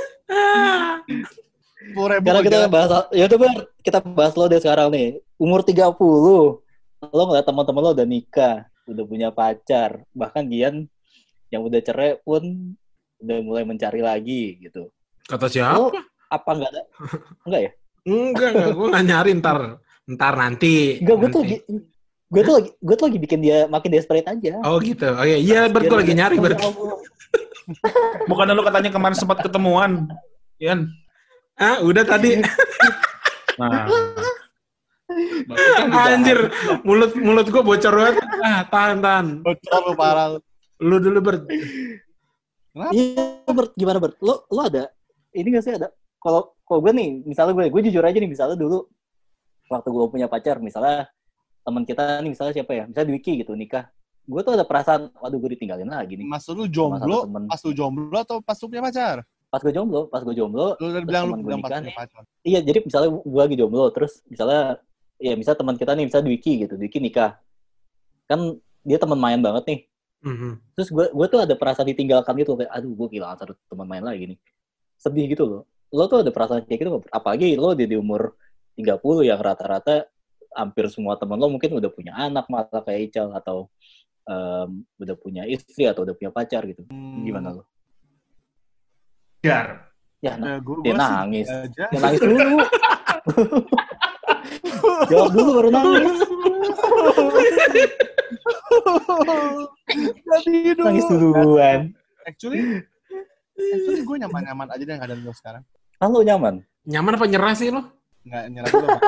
Sekarang kita bahas ya udah kita bahas lo deh sekarang nih. Umur 30 lo ngeliat teman-teman lo udah nikah udah punya pacar. Bahkan Gian yang udah cerai pun udah mulai mencari lagi gitu. Kata siapa? Lo apa enggak ada? [laughs] Enggak ya? Enggak enggak gue nggak nyari. Ntar ntar nanti. Enggak gue tuh gue tuh lagi gue tuh lagi bikin dia makin desperate aja. Oh gitu. Oh iya. Iya gue lagi nyari Bert. [laughs] Bukannya lu katanya kemarin sempat ketemuan. Ian. ah udah tadi. [laughs] Nah. Anjir mulut mulut gue bocor banget ah tahan tahan Bocor lu parah. lu. lu dulu Bert Iya, Bert, gimana Bert? Lo lo ada ini gak sih ada? Kalau kalau gue nih, misalnya gue, gue jujur aja nih, misalnya dulu waktu gue punya pacar, misalnya teman kita nih, misalnya siapa ya? Misalnya Dwiki gitu nikah, gue tuh ada perasaan, waduh gue ditinggalin lagi nih. Maksud lu jomblo, pas lu jomblo atau pas lu punya pacar? Pas gue jomblo, pas gue jomblo, Lu udah bilang lu bilang pas nikah punya nih. pacar. iya jadi misalnya gue lagi jomblo, terus misalnya, ya misalnya teman kita nih, misalnya Dwiki gitu, Dwiki nikah, kan dia teman main banget nih. Mhm. Terus gue gue tuh ada perasaan ditinggalkan gitu, kayak aduh gue kehilangan satu teman main lagi nih. Sedih gitu loh. Lo tuh ada perasaan kayak gitu nggak? apalagi lo di, di umur 30 yang rata-rata hampir semua teman lo mungkin udah punya anak malah kayak Ical atau em, udah punya istri atau udah punya pacar gitu. Hmm. Gimana lo? Jar. Ya, na- Ya, gua, dia gua sih nangis. ya nangis dulu. [laughs] Jawab dulu baru nangis. Jadi dulu. Nangis duluan. Actually, actually gue nyaman-nyaman aja deh nggak ada lu sekarang. Halo nyaman. nyaman apa nyerah sih lo Nggak nyerah juga. Bang.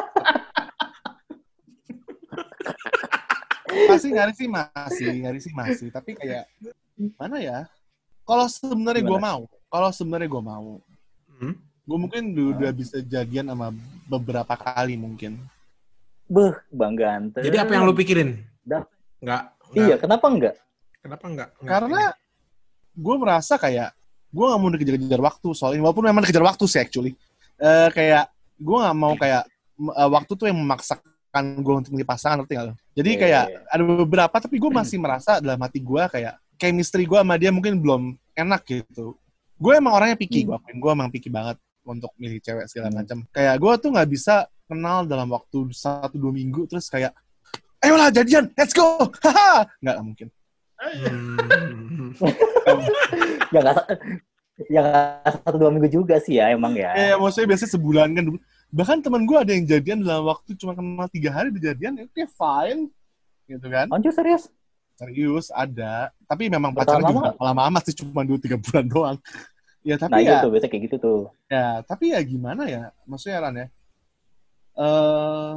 masih nyari sih masih, nyari sih masih. Tapi kayak mana ya? Kalau sebenarnya gue mau, kalau sebenarnya gue mau, Hmm? gue mungkin udah bisa jadian sama beberapa kali mungkin. Beh, bang ganteng. jadi apa yang lu pikirin Dah. nggak Iya, kenapa enggak? kenapa nggak Nggak. Karena gue merasa kayak gue nggak mau dikejar-kejar waktu soalnya walaupun memang dikejar waktu sih actually. Eh kayak gue nggak mau kayak eh, waktu tuh yang memaksakan gue untuk milih pasangan ngerti nggak lo? Jadi Iya, kayak iya, ada beberapa tapi gue masih merasa dalam hati gue kayak chemistry gue sama dia mungkin belum enak gitu. Gue emang orangnya picky, Hmm. gue akuin gue emang picky banget untuk milih cewek segala Hmm. macam. Kayak gue tuh nggak bisa kenal dalam waktu satu dua minggu terus kayak ayolah jadian, let's go, [laughs] haha, nggak mungkin. Hmm. [laughs] ya nggak ya nggak satu dua minggu juga sih ya emang ya Eh, maksudnya biasanya sebulan kan. Bahkan teman gue ada yang jadian dalam waktu cuma kenal tiga hari udah jadian, ya oke fine. Gitu kan. anjir serius Serius, ada. Tapi memang pacarnya juga lama amat sih, cuma dua tiga bulan doang. Ya tapi nah ya, gitu biasa kayak gitu tuh. Ya, tapi ya gimana ya? Maksudnya Ran ya. Eh,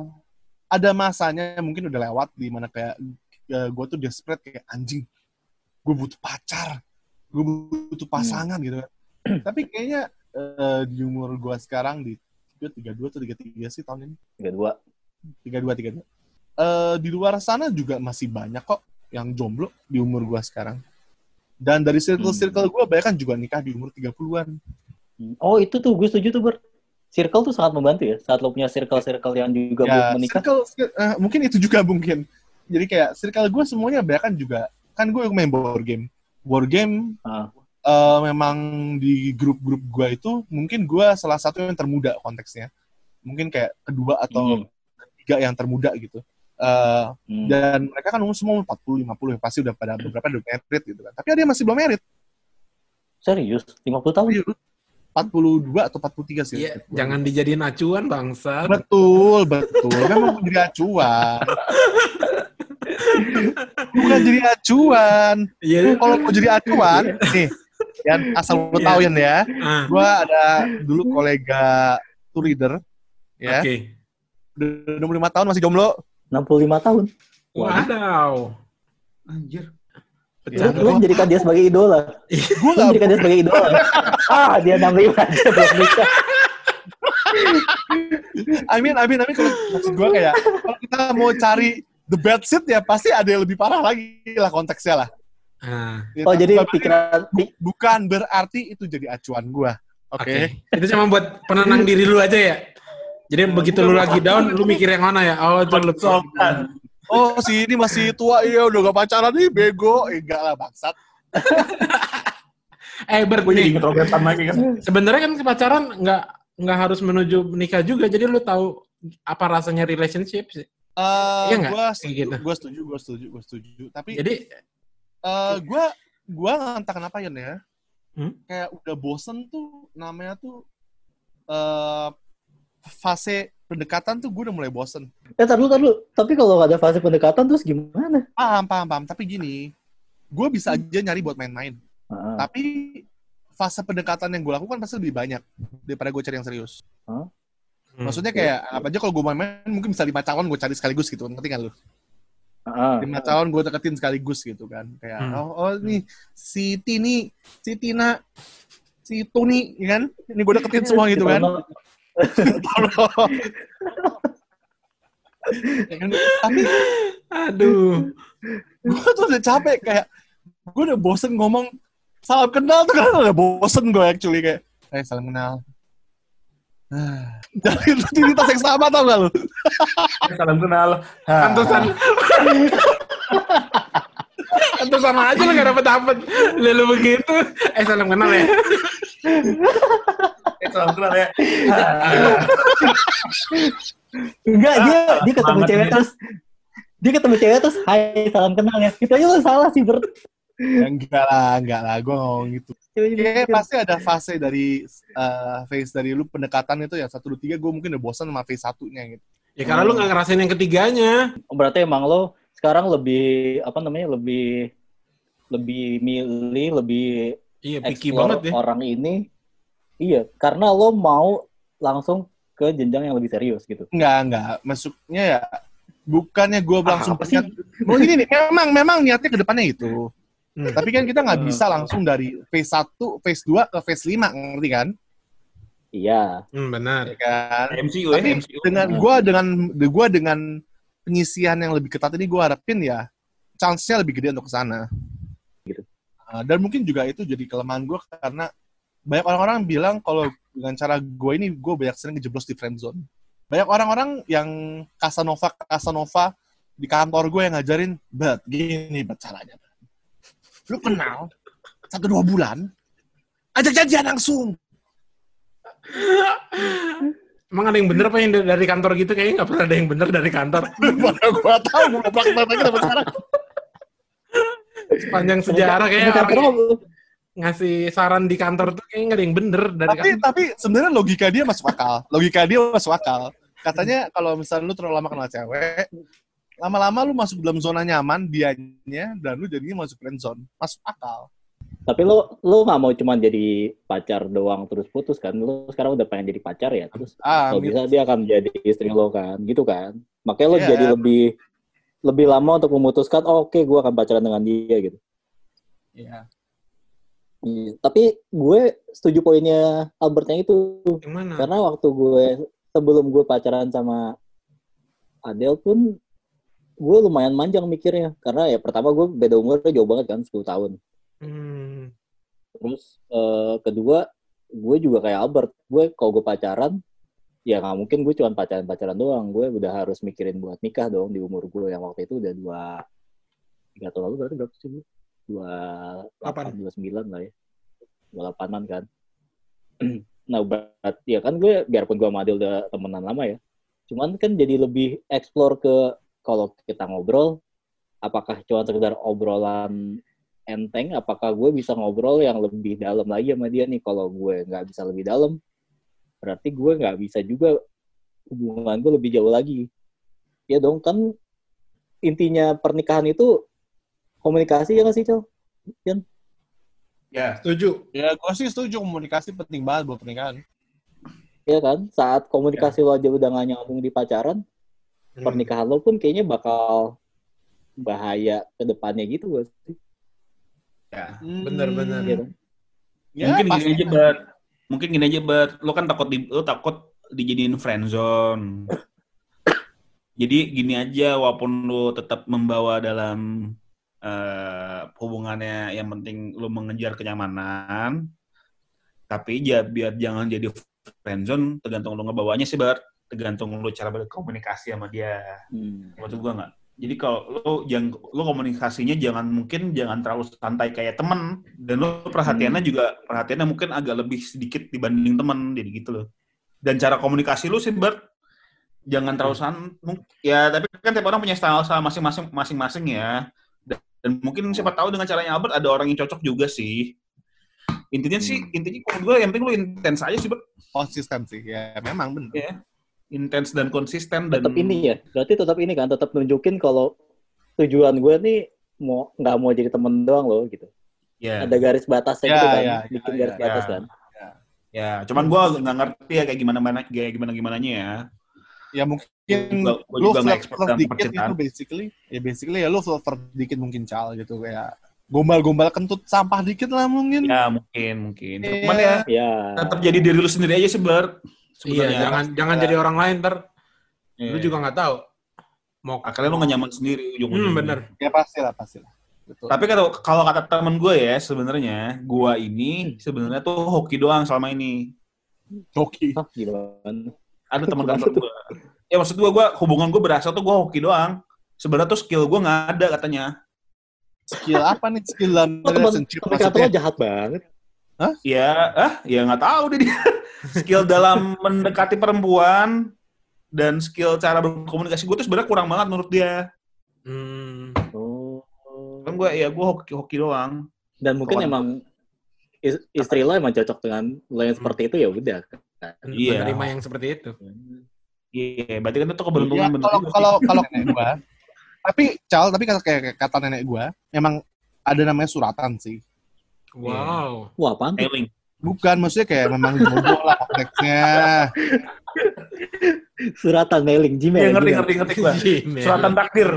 ada masanya mungkin udah lewat di mana kayak gue tuh desperate kayak anjing gue butuh pacar gue butuh pasangan gitu kan. [clears throat] Tapi kayaknya eh, di umur gue sekarang di tiga dua atau tiga tiga sih tahun ini? tiga dua. tiga dua tiga dua. Eh, di luar sana juga masih banyak kok yang jomblo di umur gue sekarang dan dari circle circle gue banyak kan juga nikah di umur 30-an oh itu tuh gue setuju tuh ber circle tuh sangat membantu ya saat lo punya circle circle yang juga belum ya menikah. circle, cir- eh, mungkin itu juga mungkin. Jadi kayak circle gue semuanya banyak kan juga. Kan gue main board game. Board game Ah. eh, memang di grup-grup gue itu mungkin gue salah satu yang termuda konteksnya. Mungkin kayak kedua atau Hmm. ketiga yang termuda gitu Eh, Hmm. dan mereka kan umur semua 40 50 pasti udah pada beberapa udah married gitu kan. Tapi ada yang masih belum married serius? 50 tahun? Iya, 42 atau 43 sih. Iya, jangan dijadiin acuan bangsa. betul betul. Memang jadi acuan. Bukan jadi acuan. Iya. kalau mau jadi acuan nih Yan, asal lo tahu Yan ya Ah, gua ada dulu kolega tour leader ya. Oke. udah 25 tahun masih jomblo 65 tahun Wadaw. Anjir. Lu, Ya, lu gua- menjadikan dia sebagai idola. gue Lu gak menjadikan dia sebagai idola. [laughs] ah, dia 65 aja belum nikah. I mean, I mean, I mean, kalau maksud gue kayak kalau kita mau cari the bad shit ya pasti ada yang lebih parah lagi lah konteksnya lah. Ah, Ya, Oh, jadi bukan berarti- pikiran pi- bukan berarti itu jadi acuan gue. Oke. Oke. Itu cuma buat penenang diri lu aja ya. Jadi begitu lu lagi down, lu mikir yang mana ya? Oh, itu. Sopan. Oh, si ini masih tua, iya udah gak pacaran nih, bego. Eh, enggak lah, bangsat. [laughs] Eh, Bert, nih, lagi kan. sebenarnya kan pacaran nggak nggak harus menuju menikah juga. Jadi lu tahu apa rasanya relationship sih. Eh, Iya nggak? gue Kayak setuju, gitu. gue setuju, gue setuju, gue setuju. Tapi Jadi eh gue gue entah kenapa ya ya, Hmm? kayak udah bosen tuh namanya tuh eh fase pendekatan tuh gue udah mulai bosen. Eh, tar dulu, tar dulu. Tapi kalau nggak ada fase pendekatan terus gimana? Paham, paham, paham. Tapi gini, gue bisa aja nyari buat main-main. Ah, Tapi fase pendekatan yang gue lakukan pasti lebih banyak daripada gue cari yang serius. hmm, Maksudnya kayak apa aja kalau gue main-main mungkin bisa lima calon gue cari sekaligus gitu. Ngerti kan lu? ah. Lima calon gue deketin sekaligus gitu kan. Kayak Hmm. oh, oh nih si Tini, si Tina, si Tuni, ya kan? Ini gue deketin semua gitu kan. Tolong. Tapi aduh. gue tuh udah capek kayak gue udah bosen ngomong salam kenal tuh kan udah bosen gue actually kayak eh salam kenal Ah, dari rutinitas yang sama tau gak lu? Salam kenal. Pantesan. Pantesan aja lu gak dapet dapet. Lalu begitu. Eh salam kenal ya. Salam kenal ya. Enggak, dia dia ketemu Banget cewek dia. terus dia ketemu cewek terus hai salam kenal ya. Itu aja lu salah sih, Bert. Ya, enggak lah, enggak lah, gue ngomong gitu. Mikir. pasti ada fase dari eh, phase dari lu pendekatan itu ya satu dua tiga gue mungkin udah bosan sama phase satunya gitu. Ya karena lu gak ngerasain yang ketiganya. Oh, Berarti emang lo sekarang lebih apa namanya lebih lebih milih lebih Iya, picky explore banget ya. orang ini. Iya, karena lo mau langsung ke jenjang yang lebih serius gitu. Enggak, enggak. Masuknya ya bukannya gue langsung apa sih? niat- Mau gini nih, memang memang niatnya ke depannya itu. Hmm. Tapi kan kita nggak Hmm. bisa langsung dari phase 1, phase 2 ke phase 5, ngerti kan? Iya. Hmm, benar. Ya kan? MCU ya, Tapi MCU. dengan gua dengan gua dengan penyisian yang lebih ketat ini gua harapin ya chance-nya lebih gede untuk ke sana. Gitu. Uh, dan mungkin juga itu jadi kelemahan gua karena banyak orang-orang bilang kalau dengan cara gue ini gue banyak sering ngejeblos di friend zone. Banyak orang-orang yang Casanova Casanova di kantor gue yang ngajarin, bet gini bet caranya. Lu kenal satu dua bulan, ajak janjian langsung. Emang ada yang bener apa yang dari- kantor gitu? Kayaknya nggak pernah ada yang bener dari kantor. [laughs] Mana gue tahu gue lagi sampai sekarang. Sepanjang sejarah kayaknya Bukan orang ngasih saran di kantor tuh kayaknya nggak ada yang bener dari tapi kantor. tapi sebenarnya logika dia masuk akal logika dia masuk akal katanya kalau misalnya lu terlalu lama kenal cewek lama-lama lu masuk dalam zona nyaman dianya dan lu jadinya masuk friend zone masuk akal Tapi lo lo nggak mau cuma jadi pacar doang terus putus kan? Lo sekarang udah pengen jadi pacar ya terus ah kalau bisa dia akan jadi istri lo kan, gitu kan? Makanya lo Iya. jadi lebih lebih lama untuk memutuskan, oh, oke, gue akan pacaran dengan dia gitu. Iya. Iya, Tapi gue setuju poinnya Albert yang itu. Yang mana? Karena waktu gue sebelum gue pacaran sama Adele pun gue lumayan manjang mikirnya. Karena ya pertama gue beda umurnya jauh banget kan, 10 tahun. Hmm. Terus eh, kedua, gue juga kayak Albert. Gue kalau gue pacaran, ya nggak mungkin gue cuma pacaran-pacaran doang. Gue udah harus mikirin buat nikah dong di umur gue yang waktu itu udah dua tiga tahun lalu berarti berapa sih gue? Dua delapan, Delapan. dua sembilan lah ya. Dua delapanan kan. [clears throat] nah berarti ya kan gue biarpun gue sama Adil udah temenan lama ya. Cuman kan jadi lebih explore ke kalau kita ngobrol, apakah cuma sekedar obrolan enteng apakah gue bisa ngobrol yang lebih dalam lagi sama dia nih kalau gue nggak bisa lebih dalam berarti gue nggak bisa juga hubungan gue lebih jauh lagi ya dong kan intinya pernikahan itu komunikasi ya nggak sih Cel? Ya, Setuju. Ya, gue sih setuju komunikasi penting banget buat pernikahan. ya kan saat komunikasi lo aja udah nggak nyambung di pacaran Hmm. pernikahan lo pun kayaknya bakal bahaya ke depannya gitu gue sih ya. Bener-bener. ya kan? Ya, mungkin pasti. gini aja, Bert. Mungkin gini aja, Bert. Lo kan takut di, lo takut dijadiin friendzone. [coughs] Jadi gini aja, walaupun lo tetap membawa dalam eh, hubungannya, yang penting lo mengejar kenyamanan, tapi ya biar jangan jadi friendzone, tergantung lo ngebawanya sih, Bert. Tergantung lo cara berkomunikasi sama dia. Hmm. Maksud gua nggak? Jadi kalau lo jangan lo komunikasinya jangan mungkin jangan terlalu santai kayak temen dan lo perhatiannya juga perhatiannya mungkin agak lebih sedikit dibanding temen jadi gitu loh. Dan cara komunikasi lo sih Bert jangan terlalu san mung- ya tapi kan tiap orang punya style style masing-masing masing-masing ya. Dan, mungkin siapa tahu dengan caranya Albert ada orang yang cocok juga sih. Intinya sih Hmm. intinya menurut gue yang penting lo intens aja sih Bert. konsisten sih. Ya, memang benar. Ya. Intens dan konsisten dan tetap ini ya berarti tetap ini kan tetap nunjukin kalau tujuan gue nih mau nggak mau jadi temen doang loh gitu ya. ada garis batasnya Ya, gitu kan ya, bikin ya, garis ya, batas ya. kan Ya, cuman gua nggak ngerti ya kayak gimana mana kayak gimana gimananya ya. Ya mungkin Gua- gua lu flirt dalam dikit percintaan. itu basically ya basically ya lu flirt dikit mungkin cal gitu kayak gombal-gombal kentut sampah dikit lah mungkin. Ya mungkin mungkin. Iya. Cuman ya ya tetap jadi diri lu sendiri aja sih Bert. Iya, Sebenarnya. jangan jangan jadi orang lain ter. Iya. Lu juga nggak tahu. Mau akhirnya lu gak nyaman sendiri ujung-ujungnya. Hmm, bener. Ya pasti lah pasti lah. Betul. Tapi kalau kalau kata temen gue ya sebenarnya gua ini sebenarnya tuh hoki doang selama ini. Ah gimana Ada teman kantor tuh? gue. Ya maksud gue, gua hubungan gue berasa tuh gue hoki doang. Sebenarnya tuh skill gue nggak ada katanya. Skill apa nih skill dalam Oh, relationship teman lo maksudnya? jahat banget Ya, ah, ya nggak tahu deh dia. [laughs] skill dalam mendekati perempuan dan skill cara berkomunikasi gue tuh sebenarnya kurang banget menurut dia. Hmm. oh Kan gue ya gue hoki hoki doang. dan mungkin Kawan- emang is- istri lo emang cocok dengan lo yang seperti itu ya udah kan Iya. Menerima yang seperti itu. Iya, berarti kan itu Ya, keberuntungan bener kalau kalau kalau [laughs] nenek gua. Tapi cal, tapi kata kayak kayak kata nenek gua, emang ada namanya suratan sih. Wow. wah apaan tuh? Bukan, maksudnya kayak memang jodoh lah konteksnya. suratan mailing Iya Gmail ngerti Gmail. ngerti ngerti gue. Gmail. Suratan takdir.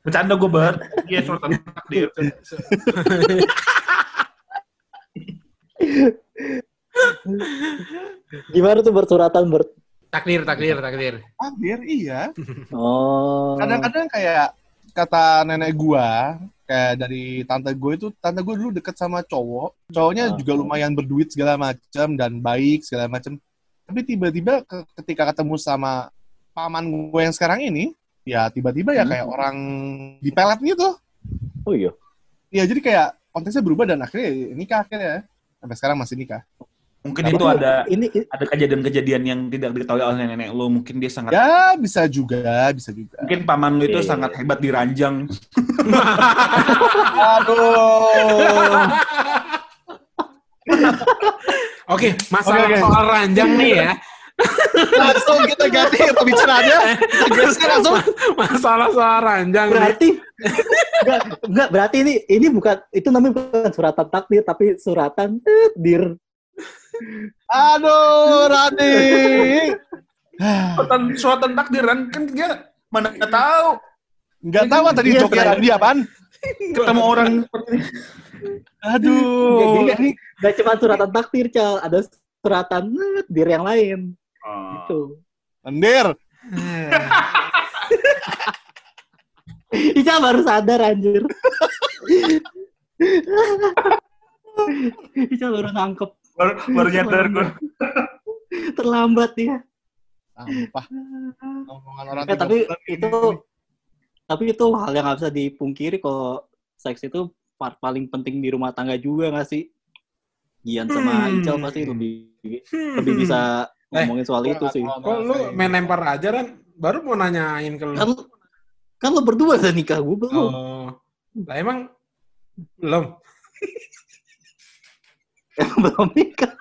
Bercanda gue banget. Iya suratan takdir. gimana tuh bersuratan ber Takdir, takdir, takdir. Hampir, iya. [laughs] oh Kadang-kadang kayak kata nenek gua, kayak dari tante gue itu, tante gue dulu deket sama cowok. Cowoknya Ah. juga lumayan berduit segala macam dan baik segala macam. Tapi tiba-tiba ke- ketika ketemu sama paman gue yang sekarang ini, ya tiba-tiba ya Hmm. kayak orang dipelet gitu. oh iya Ya jadi kayak konteksnya berubah dan akhirnya nikah akhirnya. Sampai sekarang masih nikah. Mungkin Tapi itu ada ini ada kejadian-kejadian yang tidak diketahui oleh nenek lo. Mungkin dia sangat Ya bisa juga, bisa juga. mungkin paman lo itu iya, sangat hebat di ranjang. [laughs] Aduh. Oke, masalah Oke, oke. soal ranjang nih ya. langsung kita ganti pembicaraannya. Kita geser langsung. Masalah soal ranjang nih. berarti enggak, enggak berarti ini ini bukan itu namanya bukan suratan takdir tapi suratan takdir Aduh, Rani. Suatan, suatan takdiran kan dia mana nggak tahu Nggak tahu tadi Iya, joknya selain- Randy apaan? ketemu orang seperti Aduh. Jadi Ini Gak cuma suratan takdir, Cal. Ada suratan eh, dir yang lain. Oh. Gitu. lendir. [laughs] Ica baru sadar, anjir. [laughs] Ica baru nangkep. Baru, baru nyadar gue Terlambat ya. Sampah. Omongan orang Eh, tapi 30 bulan itu tapi itu hal yang nggak bisa dipungkiri kalau seks itu part paling penting di rumah tangga juga nggak sih? Gian sama Hmm. Ical pasti lebih lebih bisa Eh, ngomongin soal itu sih. Kok lu main lempar aja kan? Baru mau nanyain ke lu. Kan kan lo berdua udah nikah gue belum. Oh. Lah emang belum. [laughs] belum nikah.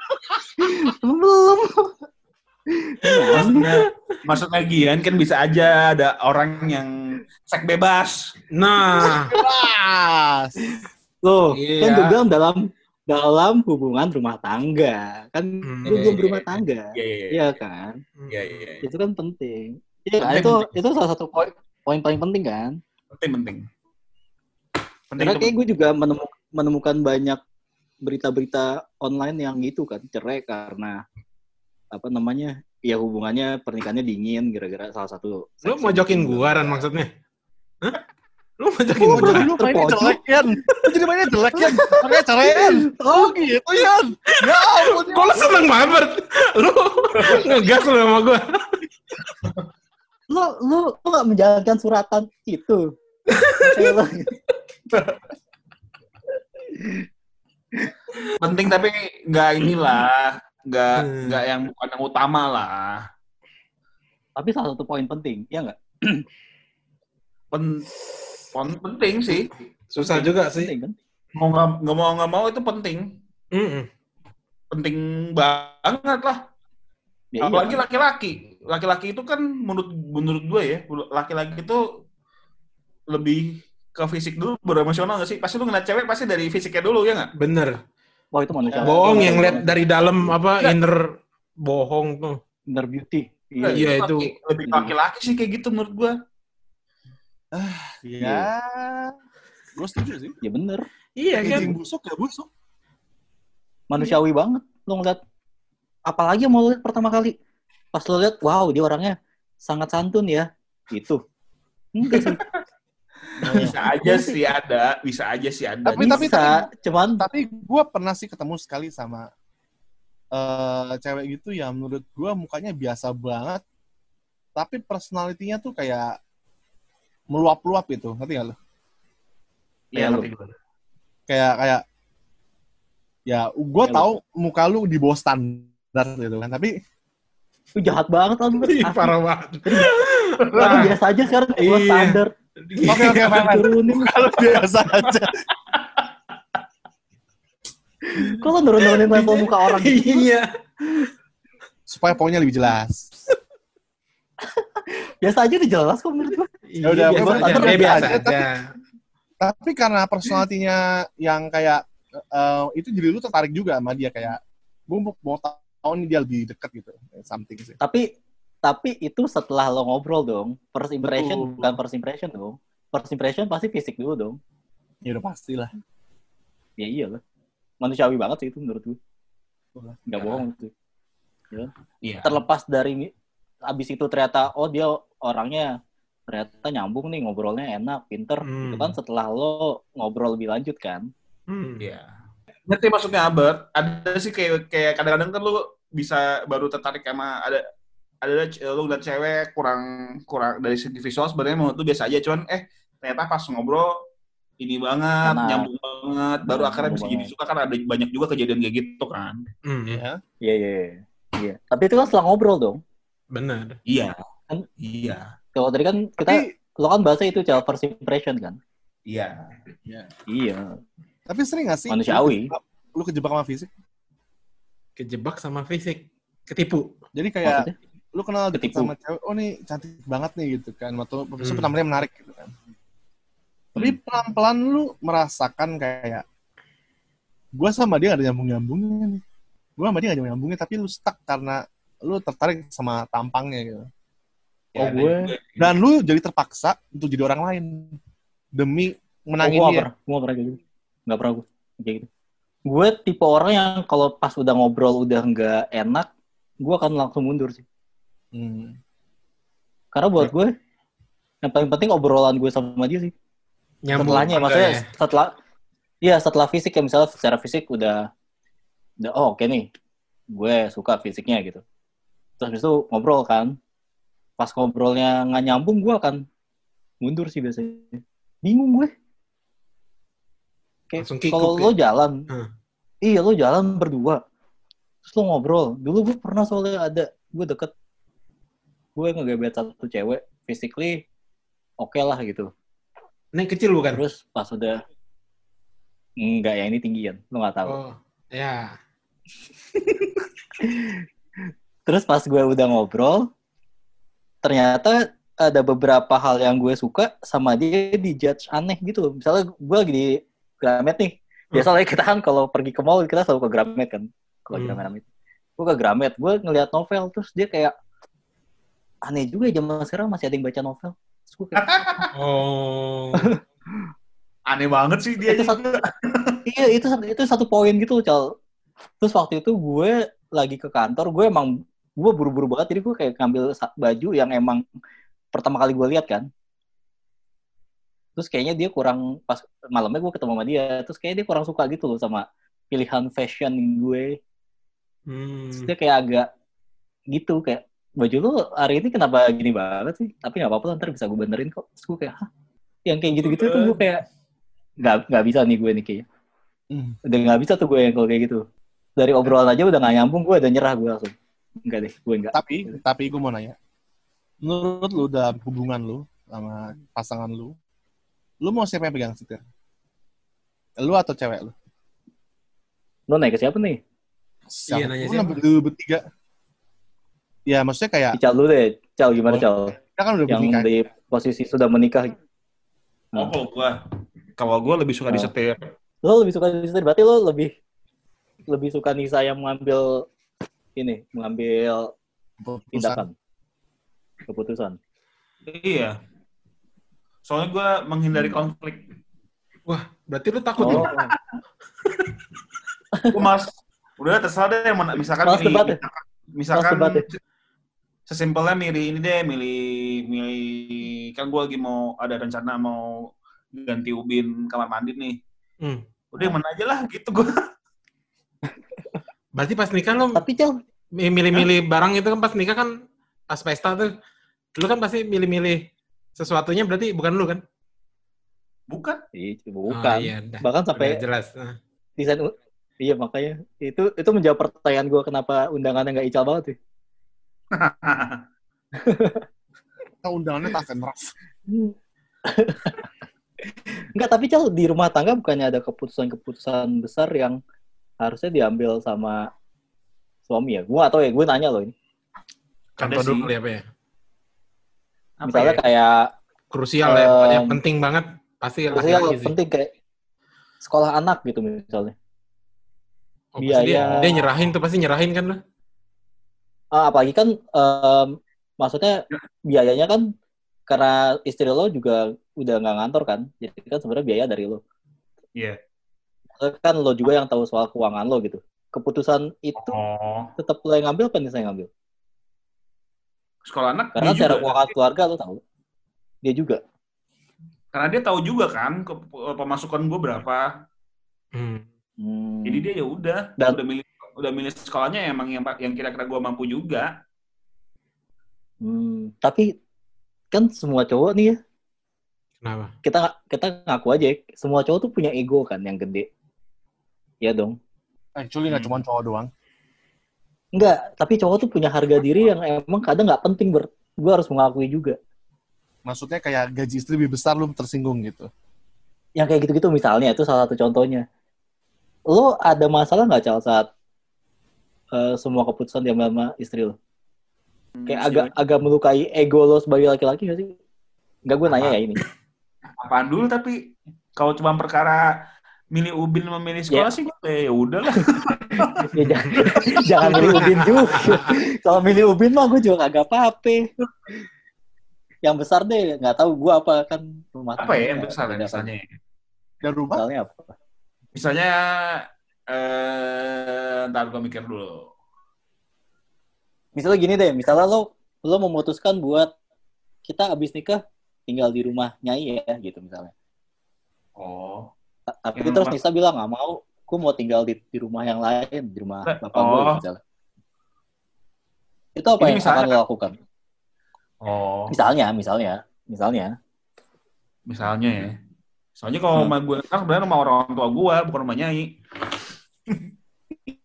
belum. maksudnya maksudnya Gian kan bisa aja ada orang yang seks bebas Nah, Keras. Loh, Iya. kan gue bilang dalam dalam hubungan rumah tangga. Kan Hmm. gue Iya, belum iya, berumah iya. tangga. iya iya Iya kan? iya iya Itu kan penting. Iya, kan? Penting, itu penting. itu salah satu poin poin paling penting kan? penting penting penting Karena itu kayak gue juga menemu- menemukan banyak berita-berita online yang gitu kan, cerai karena apa namanya? Ya hubungannya pernikahannya dingin gara-gara salah satu. lu mau jokin gua kan maksudnya? Hah? Lu mau jokin Oh, gua? jadi lu mainnya jelek. Lu jadi mainnya jelek, Yan. Makanya cerai, Oh, gitu, Yan. Ya ampun. Kok lu seneng banget? Lu ngegas lu sama gua. Lo lo lo gak menjalankan suratan itu. [laughs] Penting tapi nggak inilah nggak Hmm. nggak yang bukan yang utama lah Tapi salah satu poin penting, ya nggak? Pen, pon- penting sih Susah juga sih. Penting kan? mau nggak nggak mau nggak mau itu penting Mm-mm. penting banget lah Ya, iya. apalagi laki-laki laki-laki itu kan menurut menurut gue ya laki-laki itu lebih ke fisik dulu baru emosional gak sih pasti lu ngeliat cewek pasti dari fisiknya dulu ya nggak Bener. Wah itu manusia. Bohong yang lihat dari dalam apa inner bohong tuh. inner beauty. Nggak, Iya, laki- itu. lebih ke laki-laki sih kayak gitu menurut gue Ya, gue setuju sih. Ya bener. Iya kan? Kijing busuk ya busuk. Manusiawi banget. Lo ngeliat. Apalagi yang mau lihat pertama kali. Pas lo lihat, wow dia orangnya sangat santun ya. Gitu. Enggak sih. [laughs] bisa [laughs] aja sih ada bisa aja sih ada Tapi- tapi- Bisa, cuman Tapi gue pernah sih ketemu sekali sama eh cewek gitu yang menurut gue mukanya biasa banget. Tapi personalitinya tuh kayak meluap-luap gitu. Ngerti gak lo? Iya, Ya, ngerti gue. Kayak, kayak ya gue Ya, tahu muka lu di bawah standar gitu kan. Tapi lu jahat banget lu. Parah banget. Lu biasa aja sekarang gue Iya. standar. Oke oke lu [laughs] biasa aja. Kok lo nurun-nurunin level muka orang? Iya. Supaya poinnya lebih jelas. [laughs] Biasa aja udah jelas kok menurut gue. Iya, udah, biasa pokoknya aja. Kayak biasa aja, aja. Tapi karena personalitinya yang kayak eh, itu jadi lu tertarik juga sama dia kayak gue mau, mau tahu nih dia lebih deket gitu. Something sih. Tapi tapi itu setelah lo ngobrol dong. First impression Betul. bukan first impression dong. First impression pasti fisik dulu dong. Ya udah pasti lah. Ya iya lah. Manusiawi banget sih itu menurut gue. Betul. Nggak bohong itu. iya Terlepas dari abis itu ternyata oh dia orangnya ternyata nyambung nih ngobrolnya enak, pinter. Hmm. Itu kan setelah lo ngobrol lebih lanjut kan. Hmm. Iya. Ngerti maksudnya Albert? Ada sih kayak kayak kadang-kadang kan lu bisa baru tertarik sama ada ada lu liat cewek kurang kurang dari segi visual sebenarnya menurut lu biasa aja cuman eh ternyata pas ngobrol ini banget Enak. nyambung banget baru Nah, akhirnya bisa nyambung jadi banget. suka kan ada banyak juga kejadian kayak gitu kan Hmm. Ya. Iya iya. iya. Iya. Tapi itu kan setelah ngobrol dong. Bener. iya Kan- iya Kalau tadi kan kita Tapi lo kan bahasa itu cel first impression kan. iya Iya. tapi sering gak sih Manusiawi. lu kejebak sama fisik? Kejebak sama fisik. Ketipu. Jadi kayak Maksudnya? Lu kenal deket Ketipu. sama cewek, oh nih cantik banget nih gitu kan, atau hmm. Hmm. namanya menarik gitu kan. Tapi pelan-pelan lu merasakan kayak gua sama dia gak ada nyambung-nyambungnya nih. Gua sama dia gak ada nyambung-nyambungnya, tapi lu stuck karena lu tertarik sama tampangnya gitu. Oh, ada gue-. Dan lu jadi terpaksa untuk jadi orang lain demi Oh, menangin gue gak dia. gue gak pernah kayak gitu. Gak pernah gue kayak gitu. Gue tipe orang yang kalau pas udah ngobrol udah nggak enak, gue akan langsung mundur sih. Hmm. Karena buat gue, yang paling penting obrolan gue sama dia sih. Nyambung Setelahnya, maksudnya ya? setelah, iya setelah fisik ya misalnya secara fisik udah, udah oh oke nih, gue suka fisiknya gitu. Terus itu ngobrol kan, pas ngobrolnya nggak nyambung, gue akan mundur sih biasanya. Bingung gue. Kayak kalau ya? lo jalan, Hmm. iya lo jalan berdua, terus lo ngobrol. Dulu gue pernah soalnya ada, gue deket, gue ngegebet satu cewek, physically oke lah gitu. Ini kecil bukan? Terus pas udah enggak ya ini tinggian, lo nggak tahu. Oh, ya. [laughs] Terus pas gue udah ngobrol, ternyata ada beberapa hal yang gue suka sama dia di judge aneh gitu. Misalnya gue lagi di Gramet nih. Biasanya kita kan kalau pergi ke mall kita selalu ke Gramet kan. Kalau Hmm. hmm. Gramet. Gue ke Gramet, gue ngeliat novel terus dia kayak aneh juga ya zaman sekarang masih ada yang baca novel. Kayak, Oh. [laughs] Aneh banget sih dia Itu juga. iya itu satu- itu satu poin gitu cal terus waktu itu gue lagi ke kantor gue emang gue buru-buru banget jadi gue kayak ngambil baju yang emang pertama kali gue lihat kan terus kayaknya dia kurang pas malamnya gue ketemu sama dia terus kayaknya dia kurang suka gitu loh sama pilihan fashion gue Hmm. terus dia kayak agak gitu kayak baju lu hari ini kenapa gini banget sih tapi nggak apa-apa ntar bisa gue benerin kok terus gue kayak Hah? yang kayak gitu-gitu tuh gue kayak nggak nggak bisa nih gue nih kayaknya Hmm. udah nggak bisa tuh gue yang kalau kayak gitu dari obrolan aja udah nggak nyambung gue udah nyerah gue langsung enggak deh gue enggak Tapi, tapi gue mau nanya. Menurut lu dalam hubungan lu sama pasangan lu, lu mau siapa yang pegang setir? Lu atau cewek lu? lo naik ke siapa nih Iya, nanya lu siapa? dulu bertiga. Ya, maksudnya kayak, Cal dulu deh Cal gimana. Cal kita kan udah yang bernikah. di posisi sudah menikah Oh, kalau gua kalau gua lebih suka Oh. disetir. lo lebih suka Nisa berarti lo lebih lebih suka Nisa yang mengambil ini mengambil Keputusan. tindakan keputusan Iya. Soalnya gua menghindari konflik. Berarti lu takut oh ya? Gua mas udah terserah deh yang mana- misalkan Malas debat ya? misalkan debat ya? Sesimpelnya milih ini deh milih milih kan gua lagi mau ada rencana mau ganti ubin kamar mandi nih Hmm. udah yang mana aja lah gitu gua [laughs] Berarti pas nikah lu tapi Cal milih-milih barang itu kan pas nikah kan pas pesta tuh lu kan pasti milih-milih sesuatunya berarti bukan lu kan? bukan Ih, Oh, bukan iya, udah. bahkan sampai Udah jelas. Nah. desain iya makanya itu itu menjawab pertanyaan gue kenapa undangannya nggak ical banget sih Kita undangannya rough. [laughs] Enggak, tapi Cal, di rumah tangga bukannya ada keputusan-keputusan besar yang harusnya diambil sama suami ya? Gue atau ya, gue nanya loh ini. Contoh Ada dulu sih. kali apa ya? Apa Misalnya ya? kayak, Krusial ya, pokoknya penting banget. Pasti maksudnya laki-laki sih. penting kayak sekolah anak gitu misalnya. Oh, pasti dia, biaya. dia nyerahin tuh, pasti nyerahin kan lu? Ah, apalagi kan, em, maksudnya biayanya kan karena istri lo juga udah nggak ngantor kan, jadi kan sebenarnya biaya dari lo. Iya. Maksudnya kan lo juga yang tahu soal keuangan lo gitu. Keputusan itu oh tetap lo yang ngambil apa nih saya ngambil? sekolah anak Karena secara juga. keuangan keluarga lo tahu. Dia juga. karena dia tahu juga kan ke, pemasukan gue berapa Hmm. Hmm. jadi dia ya udah Dan- udah milih udah milih sekolahnya emang yang yang kira-kira gue mampu juga Hmm, tapi kan semua cowok nih ya, Kenapa? kita kita ngaku aja, ya, semua cowok tuh punya ego kan yang gede. Ya dong. Actually nggak Hmm. cuma cowok doang. Enggak, tapi cowok tuh punya harga diri yang emang kadang nggak penting ber gue harus mengakui juga. Maksudnya kayak gaji istri lebih besar lu tersinggung gitu. Yang kayak gitu-gitu misalnya itu salah satu contohnya. Lo ada masalah nggak cal saat eh, semua keputusan diambil sama istri lo? Kayak agak agak melukai ego lo sebagai laki-laki gak sih? Enggak gue nanya ya ini. apaan dulu tapi kalau cuma perkara milih ubin sama milih sekolah Ya. sih gue kayak ya udahlah. [laughs] Ya, jangan, jangan milih Ubin juga. Kalau milih Ubin mah gue juga kagak apa-apa. Yang besar deh, nggak tahu gue apa kan rumah Apa ya yang besar ya misalnya? Dan rumah Misalnya apa? Misalnya, eh, ntar gue mikir dulu. Misalnya gini deh, misalnya lo lo memutuskan buat kita abis nikah tinggal di rumah Nyai ya gitu misalnya. Oh. Ta- Tapi terus rumah- Nisa bilang nggak mau, gue mau tinggal di, di rumah yang lain, di rumah Eh, bapak gue oh. misalnya. Itu apa Ini yang misalnya akan lo lakukan? Oh. Misalnya, misalnya, misalnya. Misalnya ya. Soalnya kalau Hmm. rumah gue kan sebenarnya rumah orang tua gue, bukan rumah nyai.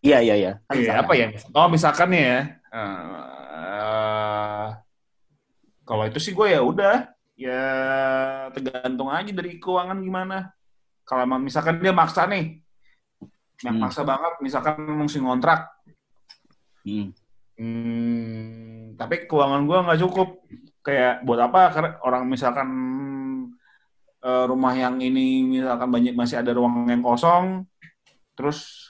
Iya, iya, iya. Kan Iya, apa ya? Oh, misalkan ya. eh, kalau itu sih gue ya udah, ya tergantung aja dari keuangan gimana. Kalau misalkan dia maksa nih, yang Hmm. maksa banget, misalkan mesti ngontrak, Hmm. hmm, tapi keuangan gue nggak cukup. Kayak buat apa? Karena orang misalkan eh, rumah yang ini misalkan banyak masih ada ruang yang kosong, terus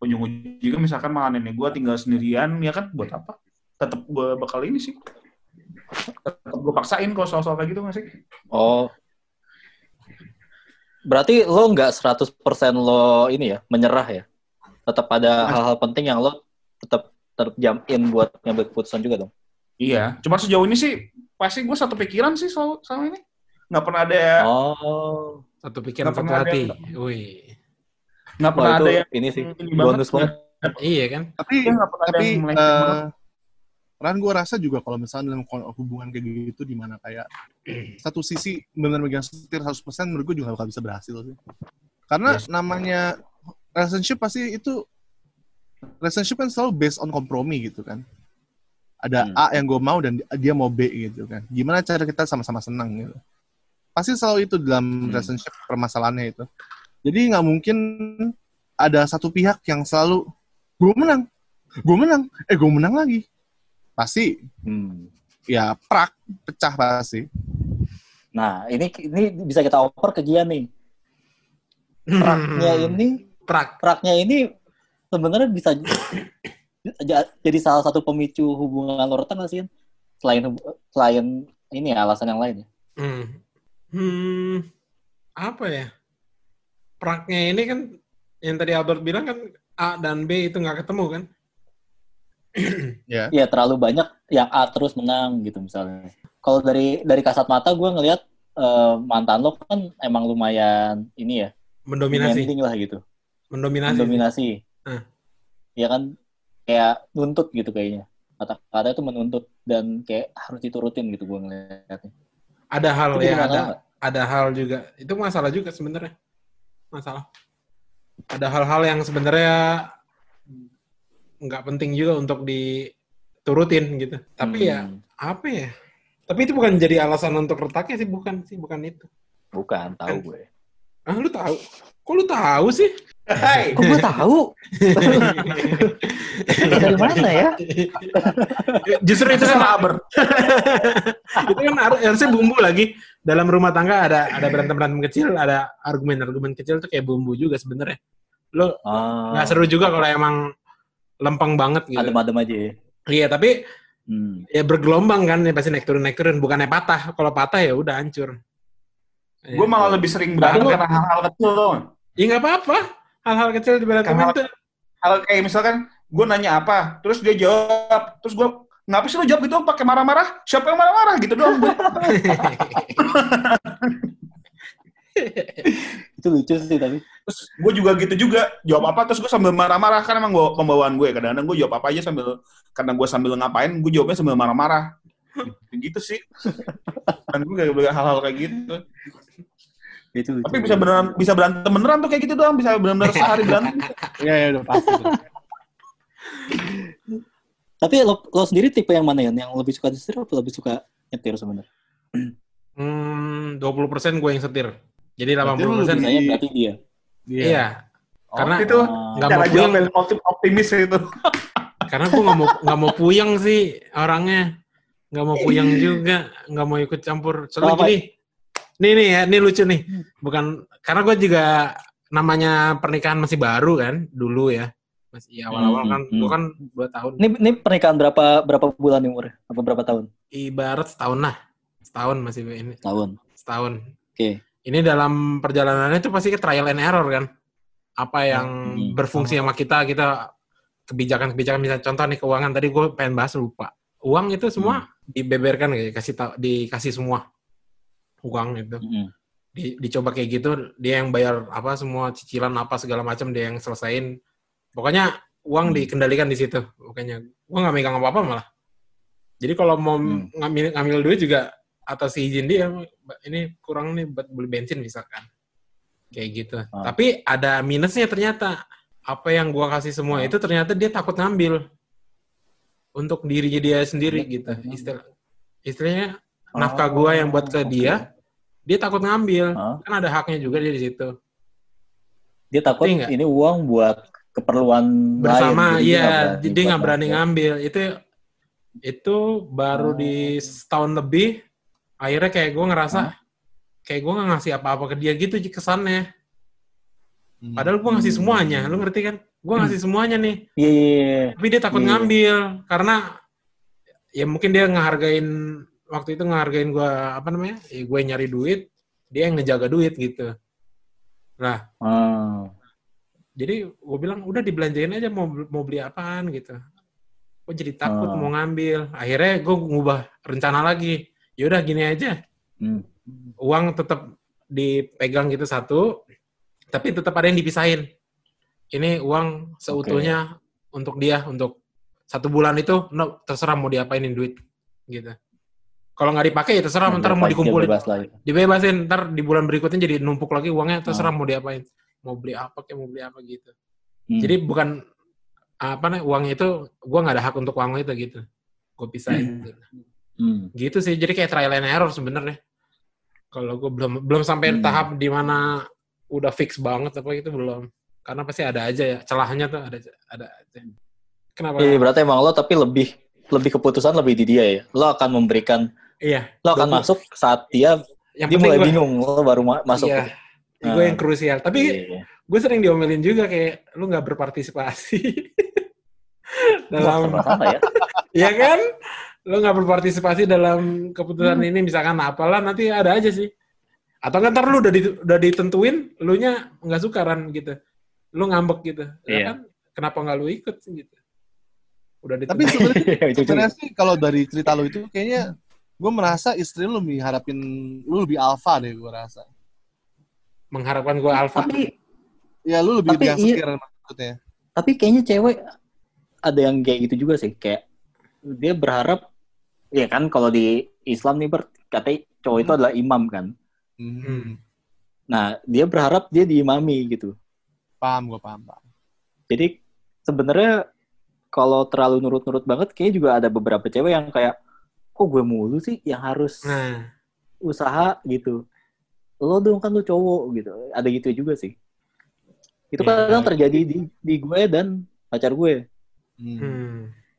ujung-ujungnya misalkan malah nenek gue tinggal sendirian, ya kan buat apa? Tetap gue bakal ini sih. Tetap gue paksain kalau soal-soal kayak gitu nggak sih? Oh. Berarti lo nggak 100% lo ini ya, menyerah ya? Tetap ada hal-hal penting yang lo tetap tetap jump in buat ngambil keputusan juga dong? Iya, cuma sejauh ini sih pasti gue satu pikiran sih soal sama ini. Nggak pernah ada Oh. Satu pikiran satu hati. Wih. Nggak pernah itu ada yang ini sih ini bonus banget. Iya kan? tapi nggak pernah ada tapi yang melenceng banget. eh Ran gue rasa juga kalau misalnya dalam hubungan kayak gitu di mana kayak [clears throat] satu sisi benar megang setir 100% menurut gue juga gak bakal bisa berhasil sih. Karena Yes. namanya relationship pasti itu relationship kan selalu based on kompromi gitu kan. Ada Hmm. A yang gue mau dan dia mau B gitu kan. Gimana cara kita sama-sama senang gitu. Pasti selalu itu dalam Hmm. relationship permasalahannya itu. Jadi nggak mungkin ada satu pihak yang selalu gue menang, gue menang, eh gue menang lagi. Pasti Hmm. ya prak pecah pasti. Nah, ini ini bisa kita oper ke Gian nih. Praknya Hmm. ini, Prak. praknya ini sebenarnya bisa [coughs] ja- jadi salah satu pemicu hubungan lo retak nggak sih? Selain selain ini ya, alasan yang lain ya. Hmm. Hmm. Apa ya? Praknya ini kan yang tadi Albert bilang kan A dan B itu nggak ketemu kan? [clears throat] Ya. Iya, terlalu banyak yang A terus menang gitu misalnya. Kalau dari dari kasat mata gue ngelihat eh, mantan lo kan emang lumayan ini ya, Mendominasi. lah gitu. Mendominasi. Mendominasi. Hmm. Ya kan kayak nuntut gitu kayaknya. Kata-kata itu menuntut dan kayak harus diturutin gitu gue ngeliatnya. Ada hal Itu ya, ada ada hal juga. Itu masalah juga sebenarnya. Masalah. Ada hal-hal yang sebenarnya nggak penting juga untuk diturutin gitu. Tapi ya Hmm, apa ya? Tapi itu bukan jadi alasan untuk retaknya sih, bukan sih, bukan itu. bukan, tahu gue. Ah, lu tahu? Kok lu tahu sih? Hai, Kok gue tahu? [laughs] Dari mana ya? Justru itu kan sabar. [laughs] itu kan har- harusnya bumbu lagi dalam rumah tangga ada ada berantem berantem kecil ada argumen argumen kecil tuh kayak bumbu juga sebenarnya lo Ah, nggak seru juga kalau emang lempeng banget gitu adem-adem aja ya. iya tapi Hmm. ya bergelombang kan ya pasti naik turun naik turun bukannya patah kalau patah ya udah hancur Gue malah lebih sering berantem karena hal-hal kecil tuh. ya nggak apa-apa hal-hal kecil di Hal-hal- itu. Hal kayak misalkan gue nanya apa, terus dia jawab, terus gue ngapa sih lu jawab gitu? Pakai marah-marah? Siapa yang marah-marah? Gitu doang gue. [laughs] Itu lucu sih tapi. Terus gue juga gitu juga jawab apa terus gue sambil marah-marah kan emang gue pembawaan gue kadang-kadang gue jawab apa aja sambil karena gue sambil ngapain gue jawabnya sambil marah-marah. Gitu, gitu sih. Dan gue gak hal-hal kayak gitu Itu lucu. tapi bisa beneran bisa berantem beneran tuh kayak gitu doang bisa benar-benar sehari berantem [laughs] Iya ya udah pasti. Tapi lo, lo sendiri tipe yang mana ya? Yang lebih suka setir atau lebih suka nyetir sebenarnya? hmm 20% gue yang setir jadi Berarti lu 80% lebih- Saya berarti dia. iya Oh, Karena itu ah. nggak mau puyeng optimis itu [laughs] karena gue nggak mau nggak mau puyeng sih orangnya nggak mau puyeng juga nggak mau ikut campur soalnya gini nih nih ya ini lucu nih bukan karena gue juga namanya pernikahan masih baru kan dulu ya. Masih ya, awal-awal Hmm, kan hmm. gua kan dua tahun. Ini ini pernikahan berapa berapa bulan nih umurnya? Apa berapa tahun? Ibarat setahun lah. Setahun masih ini. Tahun. Setahun. Oke. Ini dalam perjalanannya itu pasti ke trial and error kan. Apa yang Hmm. berfungsi sama kita, kita kebijakan-kebijakan misalnya contoh nih keuangan tadi gue pengen bahas lupa. Uang itu semua dibeberkan kayak kasih tau, dikasih semua uang itu. Mm-mm. Di, dicoba kayak gitu, dia yang bayar apa semua cicilan apa segala macam dia yang selesain. Pokoknya uang dikendalikan di situ. Pokoknya gue nggak megang apa-apa malah. Jadi kalau mau Hmm. ngambil ngambil duit juga atas izin dia ini kurang nih buat beli bensin misalkan kayak gitu Ah. tapi ada minusnya ternyata apa yang gua kasih semua Ah. itu ternyata dia takut ngambil untuk dirinya dia sendiri Dia gitu ngambil. istilah istilahnya Oh, nafkah gua yang buat ke oke. dia dia takut ngambil Ah. kan ada haknya juga dia di situ Dia takut Ngerti nggak? ini uang buat keperluan bersama lain. jadi iya jadi dia nggak berani ngambil. itu itu baru Oh. di setahun lebih akhirnya kayak gue ngerasa Hah? kayak gue nggak ngasih apa-apa ke dia gitu kesannya Hmm. padahal gue ngasih Hmm. semuanya lu ngerti kan gue ngasih semuanya nih Iya, iya, iya. tapi dia takut Iya. ngambil karena ya mungkin dia ngehargain waktu itu ngehargain gue apa namanya ya gue nyari duit dia yang ngejaga duit gitu. Nah Ah. jadi gue bilang udah dibelanjain aja mau mau beli apaan gitu. Gue jadi takut Ah. mau ngambil. Akhirnya gue ngubah rencana lagi. Yaudah gini aja. Hmm. uang tetap dipegang gitu satu tapi tetap ada yang dipisahin. Ini uang seutuhnya untuk dia untuk satu bulan itu no, terserah mau diapainin duit gitu kalau nggak dipakai ya terserah Nah, ntar mau dikumpulin dibebasin ntar di bulan berikutnya jadi numpuk lagi uangnya terserah Ah. mau diapain mau beli apa kayak mau beli apa gitu Hmm. jadi bukan apa nih uangnya itu gua nggak ada hak untuk uang itu gitu gue pisahin gitu. Hmm. gitu sih jadi kayak trial and error sebenarnya kalau gue belum belum sampai Hmm. tahap di mana udah fix banget apa itu belum karena pasti ada aja ya celahnya tuh ada ada aja kenapa Iya, berarti emang lo tapi lebih lebih keputusan lebih di dia ya. Lo akan memberikan, iya lo akan masuk saat dia yang dia penting mulai gua- bingung, lo baru ma- masuk. iya gue yang krusial tapi Iya. gue sering diomelin juga kayak lu nggak berpartisipasi [laughs] dalam ya. [laughs] ya kan lu nggak berpartisipasi dalam keputusan Hmm. ini misalkan apalah nanti ada aja sih atau kan ntar lu udah, di- udah ditentuin lu nya nggak suka kan gitu lu ngambek gitu ya Iya. kan kenapa nggak lu ikut sih gitu udah Tapi ditentuin sebenarnya [laughs] Iya, itu juga. sebenarnya sih kalau dari cerita lu itu kayaknya gue merasa istri lu lebih harapin lu lebih alfa deh gue rasa. mengharapkan gue alfa Tapi Ya lu lebih Tapi yang iya- maksudnya. tapi kayaknya cewek ada yang kayak gitu juga sih kayak dia berharap ya kan kalau di Islam nih ber katanya cowok itu adalah imam kan Hmm. nah dia berharap dia diimami gitu Paham gue paham, paham. jadi sebenarnya kalau terlalu nurut-nurut banget kayaknya juga ada beberapa cewek yang kayak kok gue mulu sih yang harus nah. usaha gitu? Lo dong kan lo cowok gitu. Ada gitu juga sih. Itu Iya. kadang terjadi di di gue dan pacar gue. Hmm. hmm.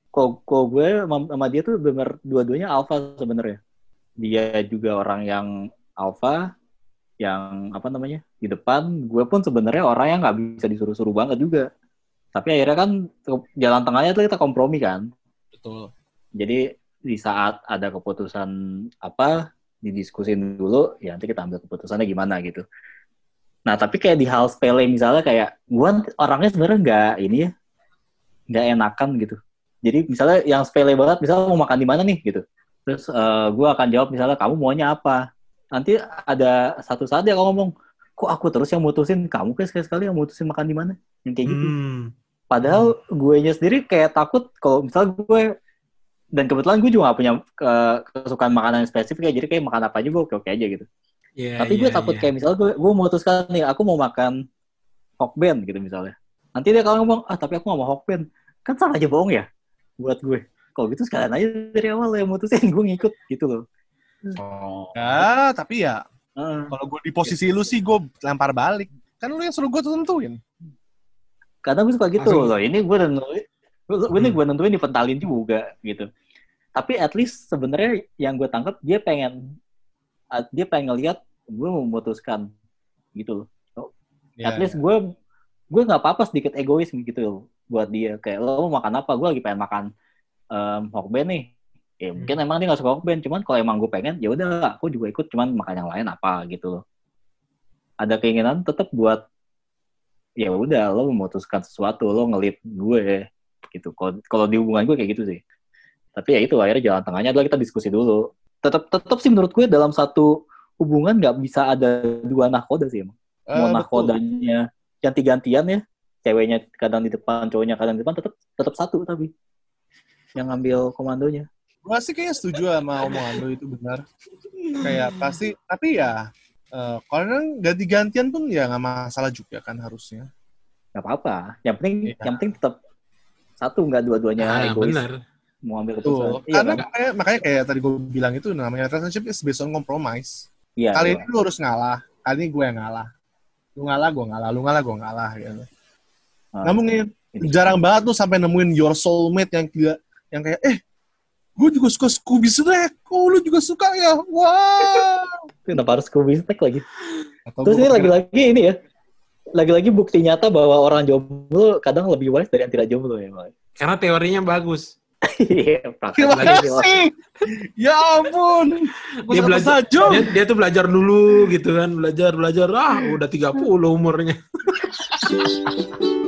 kok kok gue sama sama dia tuh bener dua-duanya alpha sebenarnya. Dia juga orang yang alpha yang apa namanya di depan. Gue pun sebenarnya orang yang nggak bisa disuruh-suruh banget juga. Tapi akhirnya kan jalan tengahnya tuh kita kompromi kan. Betul. jadi di saat ada keputusan apa didiskusin dulu ya nanti kita ambil keputusannya gimana gitu. Nah tapi kayak di hal sepele misalnya kayak gue orangnya sebenarnya nggak ini ya nggak enakan gitu. Jadi misalnya yang sepele banget misalnya mau makan di mana nih gitu. Terus gue akan jawab misalnya kamu maunya apa? Nanti ada satu saat dia ngomong kok aku terus yang mutusin? Kamu kayak sekali sekali yang mutusin makan di mana? Yang kayak gitu. Hmm. Padahal gue nya sendiri kayak takut kalau misal gue dan kebetulan gue juga gak punya ke- kesukaan makanan yang spesifik ya jadi kayak makan apa aja gue oke oke aja gitu. Iya, Tapi gue iya, takut iya. kayak misal gue gue memutuskan nih aku mau makan hokben gitu misalnya. Nanti dia kalau ngomong ah tapi aku gak mau hokben kan sama aja bohong ya buat gue. Kalau gitu sekalian aja dari awal yang mutusin gue ngikut gitu loh. Oh. Ya, tapi ya Heeh. kalau gue di posisi lu sih gue lempar balik. Kan lu yang suruh gue tentuin. Kadang gue suka gitu Langsung. loh. Ini gue nentuin, gue ini Hmm. gue nentuin dipentalin juga gitu. Tapi at least sebenarnya yang gue tangkap dia pengen, dia pengen ngeliat gue memutuskan gitu loh. Oh, Iya, At least gue gue nggak apa-apa sedikit egois gitu loh buat dia. Kayak lo mau makan apa? Gue lagi pengen makan um, hokben nih. Ya Hmm. mungkin emang dia nggak suka hokben, cuman kalau emang gue pengen, ya udah aku juga ikut, cuman makan yang lain apa gitu loh. Ada keinginan tetap buat ya udah lo memutuskan sesuatu, lo ngelit gue gitu. Kalau kalau di hubungan gue kayak gitu sih. Tapi ya itu akhirnya jalan tengahnya adalah kita diskusi dulu. Tetap tetap sih menurut gue dalam satu hubungan nggak bisa ada dua nahkoda sih emang Eh, mau betul. nakodanya ganti-gantian ya ceweknya kadang di depan cowoknya kadang di depan tetap tetap satu tapi yang ngambil komandonya Gua sih kayaknya setuju sama omongan lu itu benar. Kayak pasti, tapi ya eh kalau ganti-gantian pun ya nggak masalah juga kan harusnya. nggak apa-apa yang penting Iya. yang penting tetap satu nggak dua-duanya Ah, egois benar. mau ambil keputusan iya Karena kan? makanya, makanya kayak tadi gue bilang itu namanya relationship is based on compromise. iya Kali iya. ini lu harus ngalah, kali ini gue yang ngalah. Lu ngalah, gue ngalah, lu ngalah, gue ngalah gitu. Ah, Nggak mungkin. itu. Jarang banget tuh sampai nemuin your soulmate yang tidak yang kayak eh gue juga suka Scooby Snack, oh lu juga suka ya, wah. kenapa harus Scooby Snack lagi Atau terus ini lagi-lagi ini ya lagi-lagi bukti nyata bahwa orang jomblo kadang lebih wise dari yang tidak jomblo ya Bang. Karena teorinya bagus. Iya, Terima kasih. Ya ampun. Dia belajar, dia, dia tuh belajar dulu gitu kan, belajar belajar ah udah 30 umurnya. [laughs]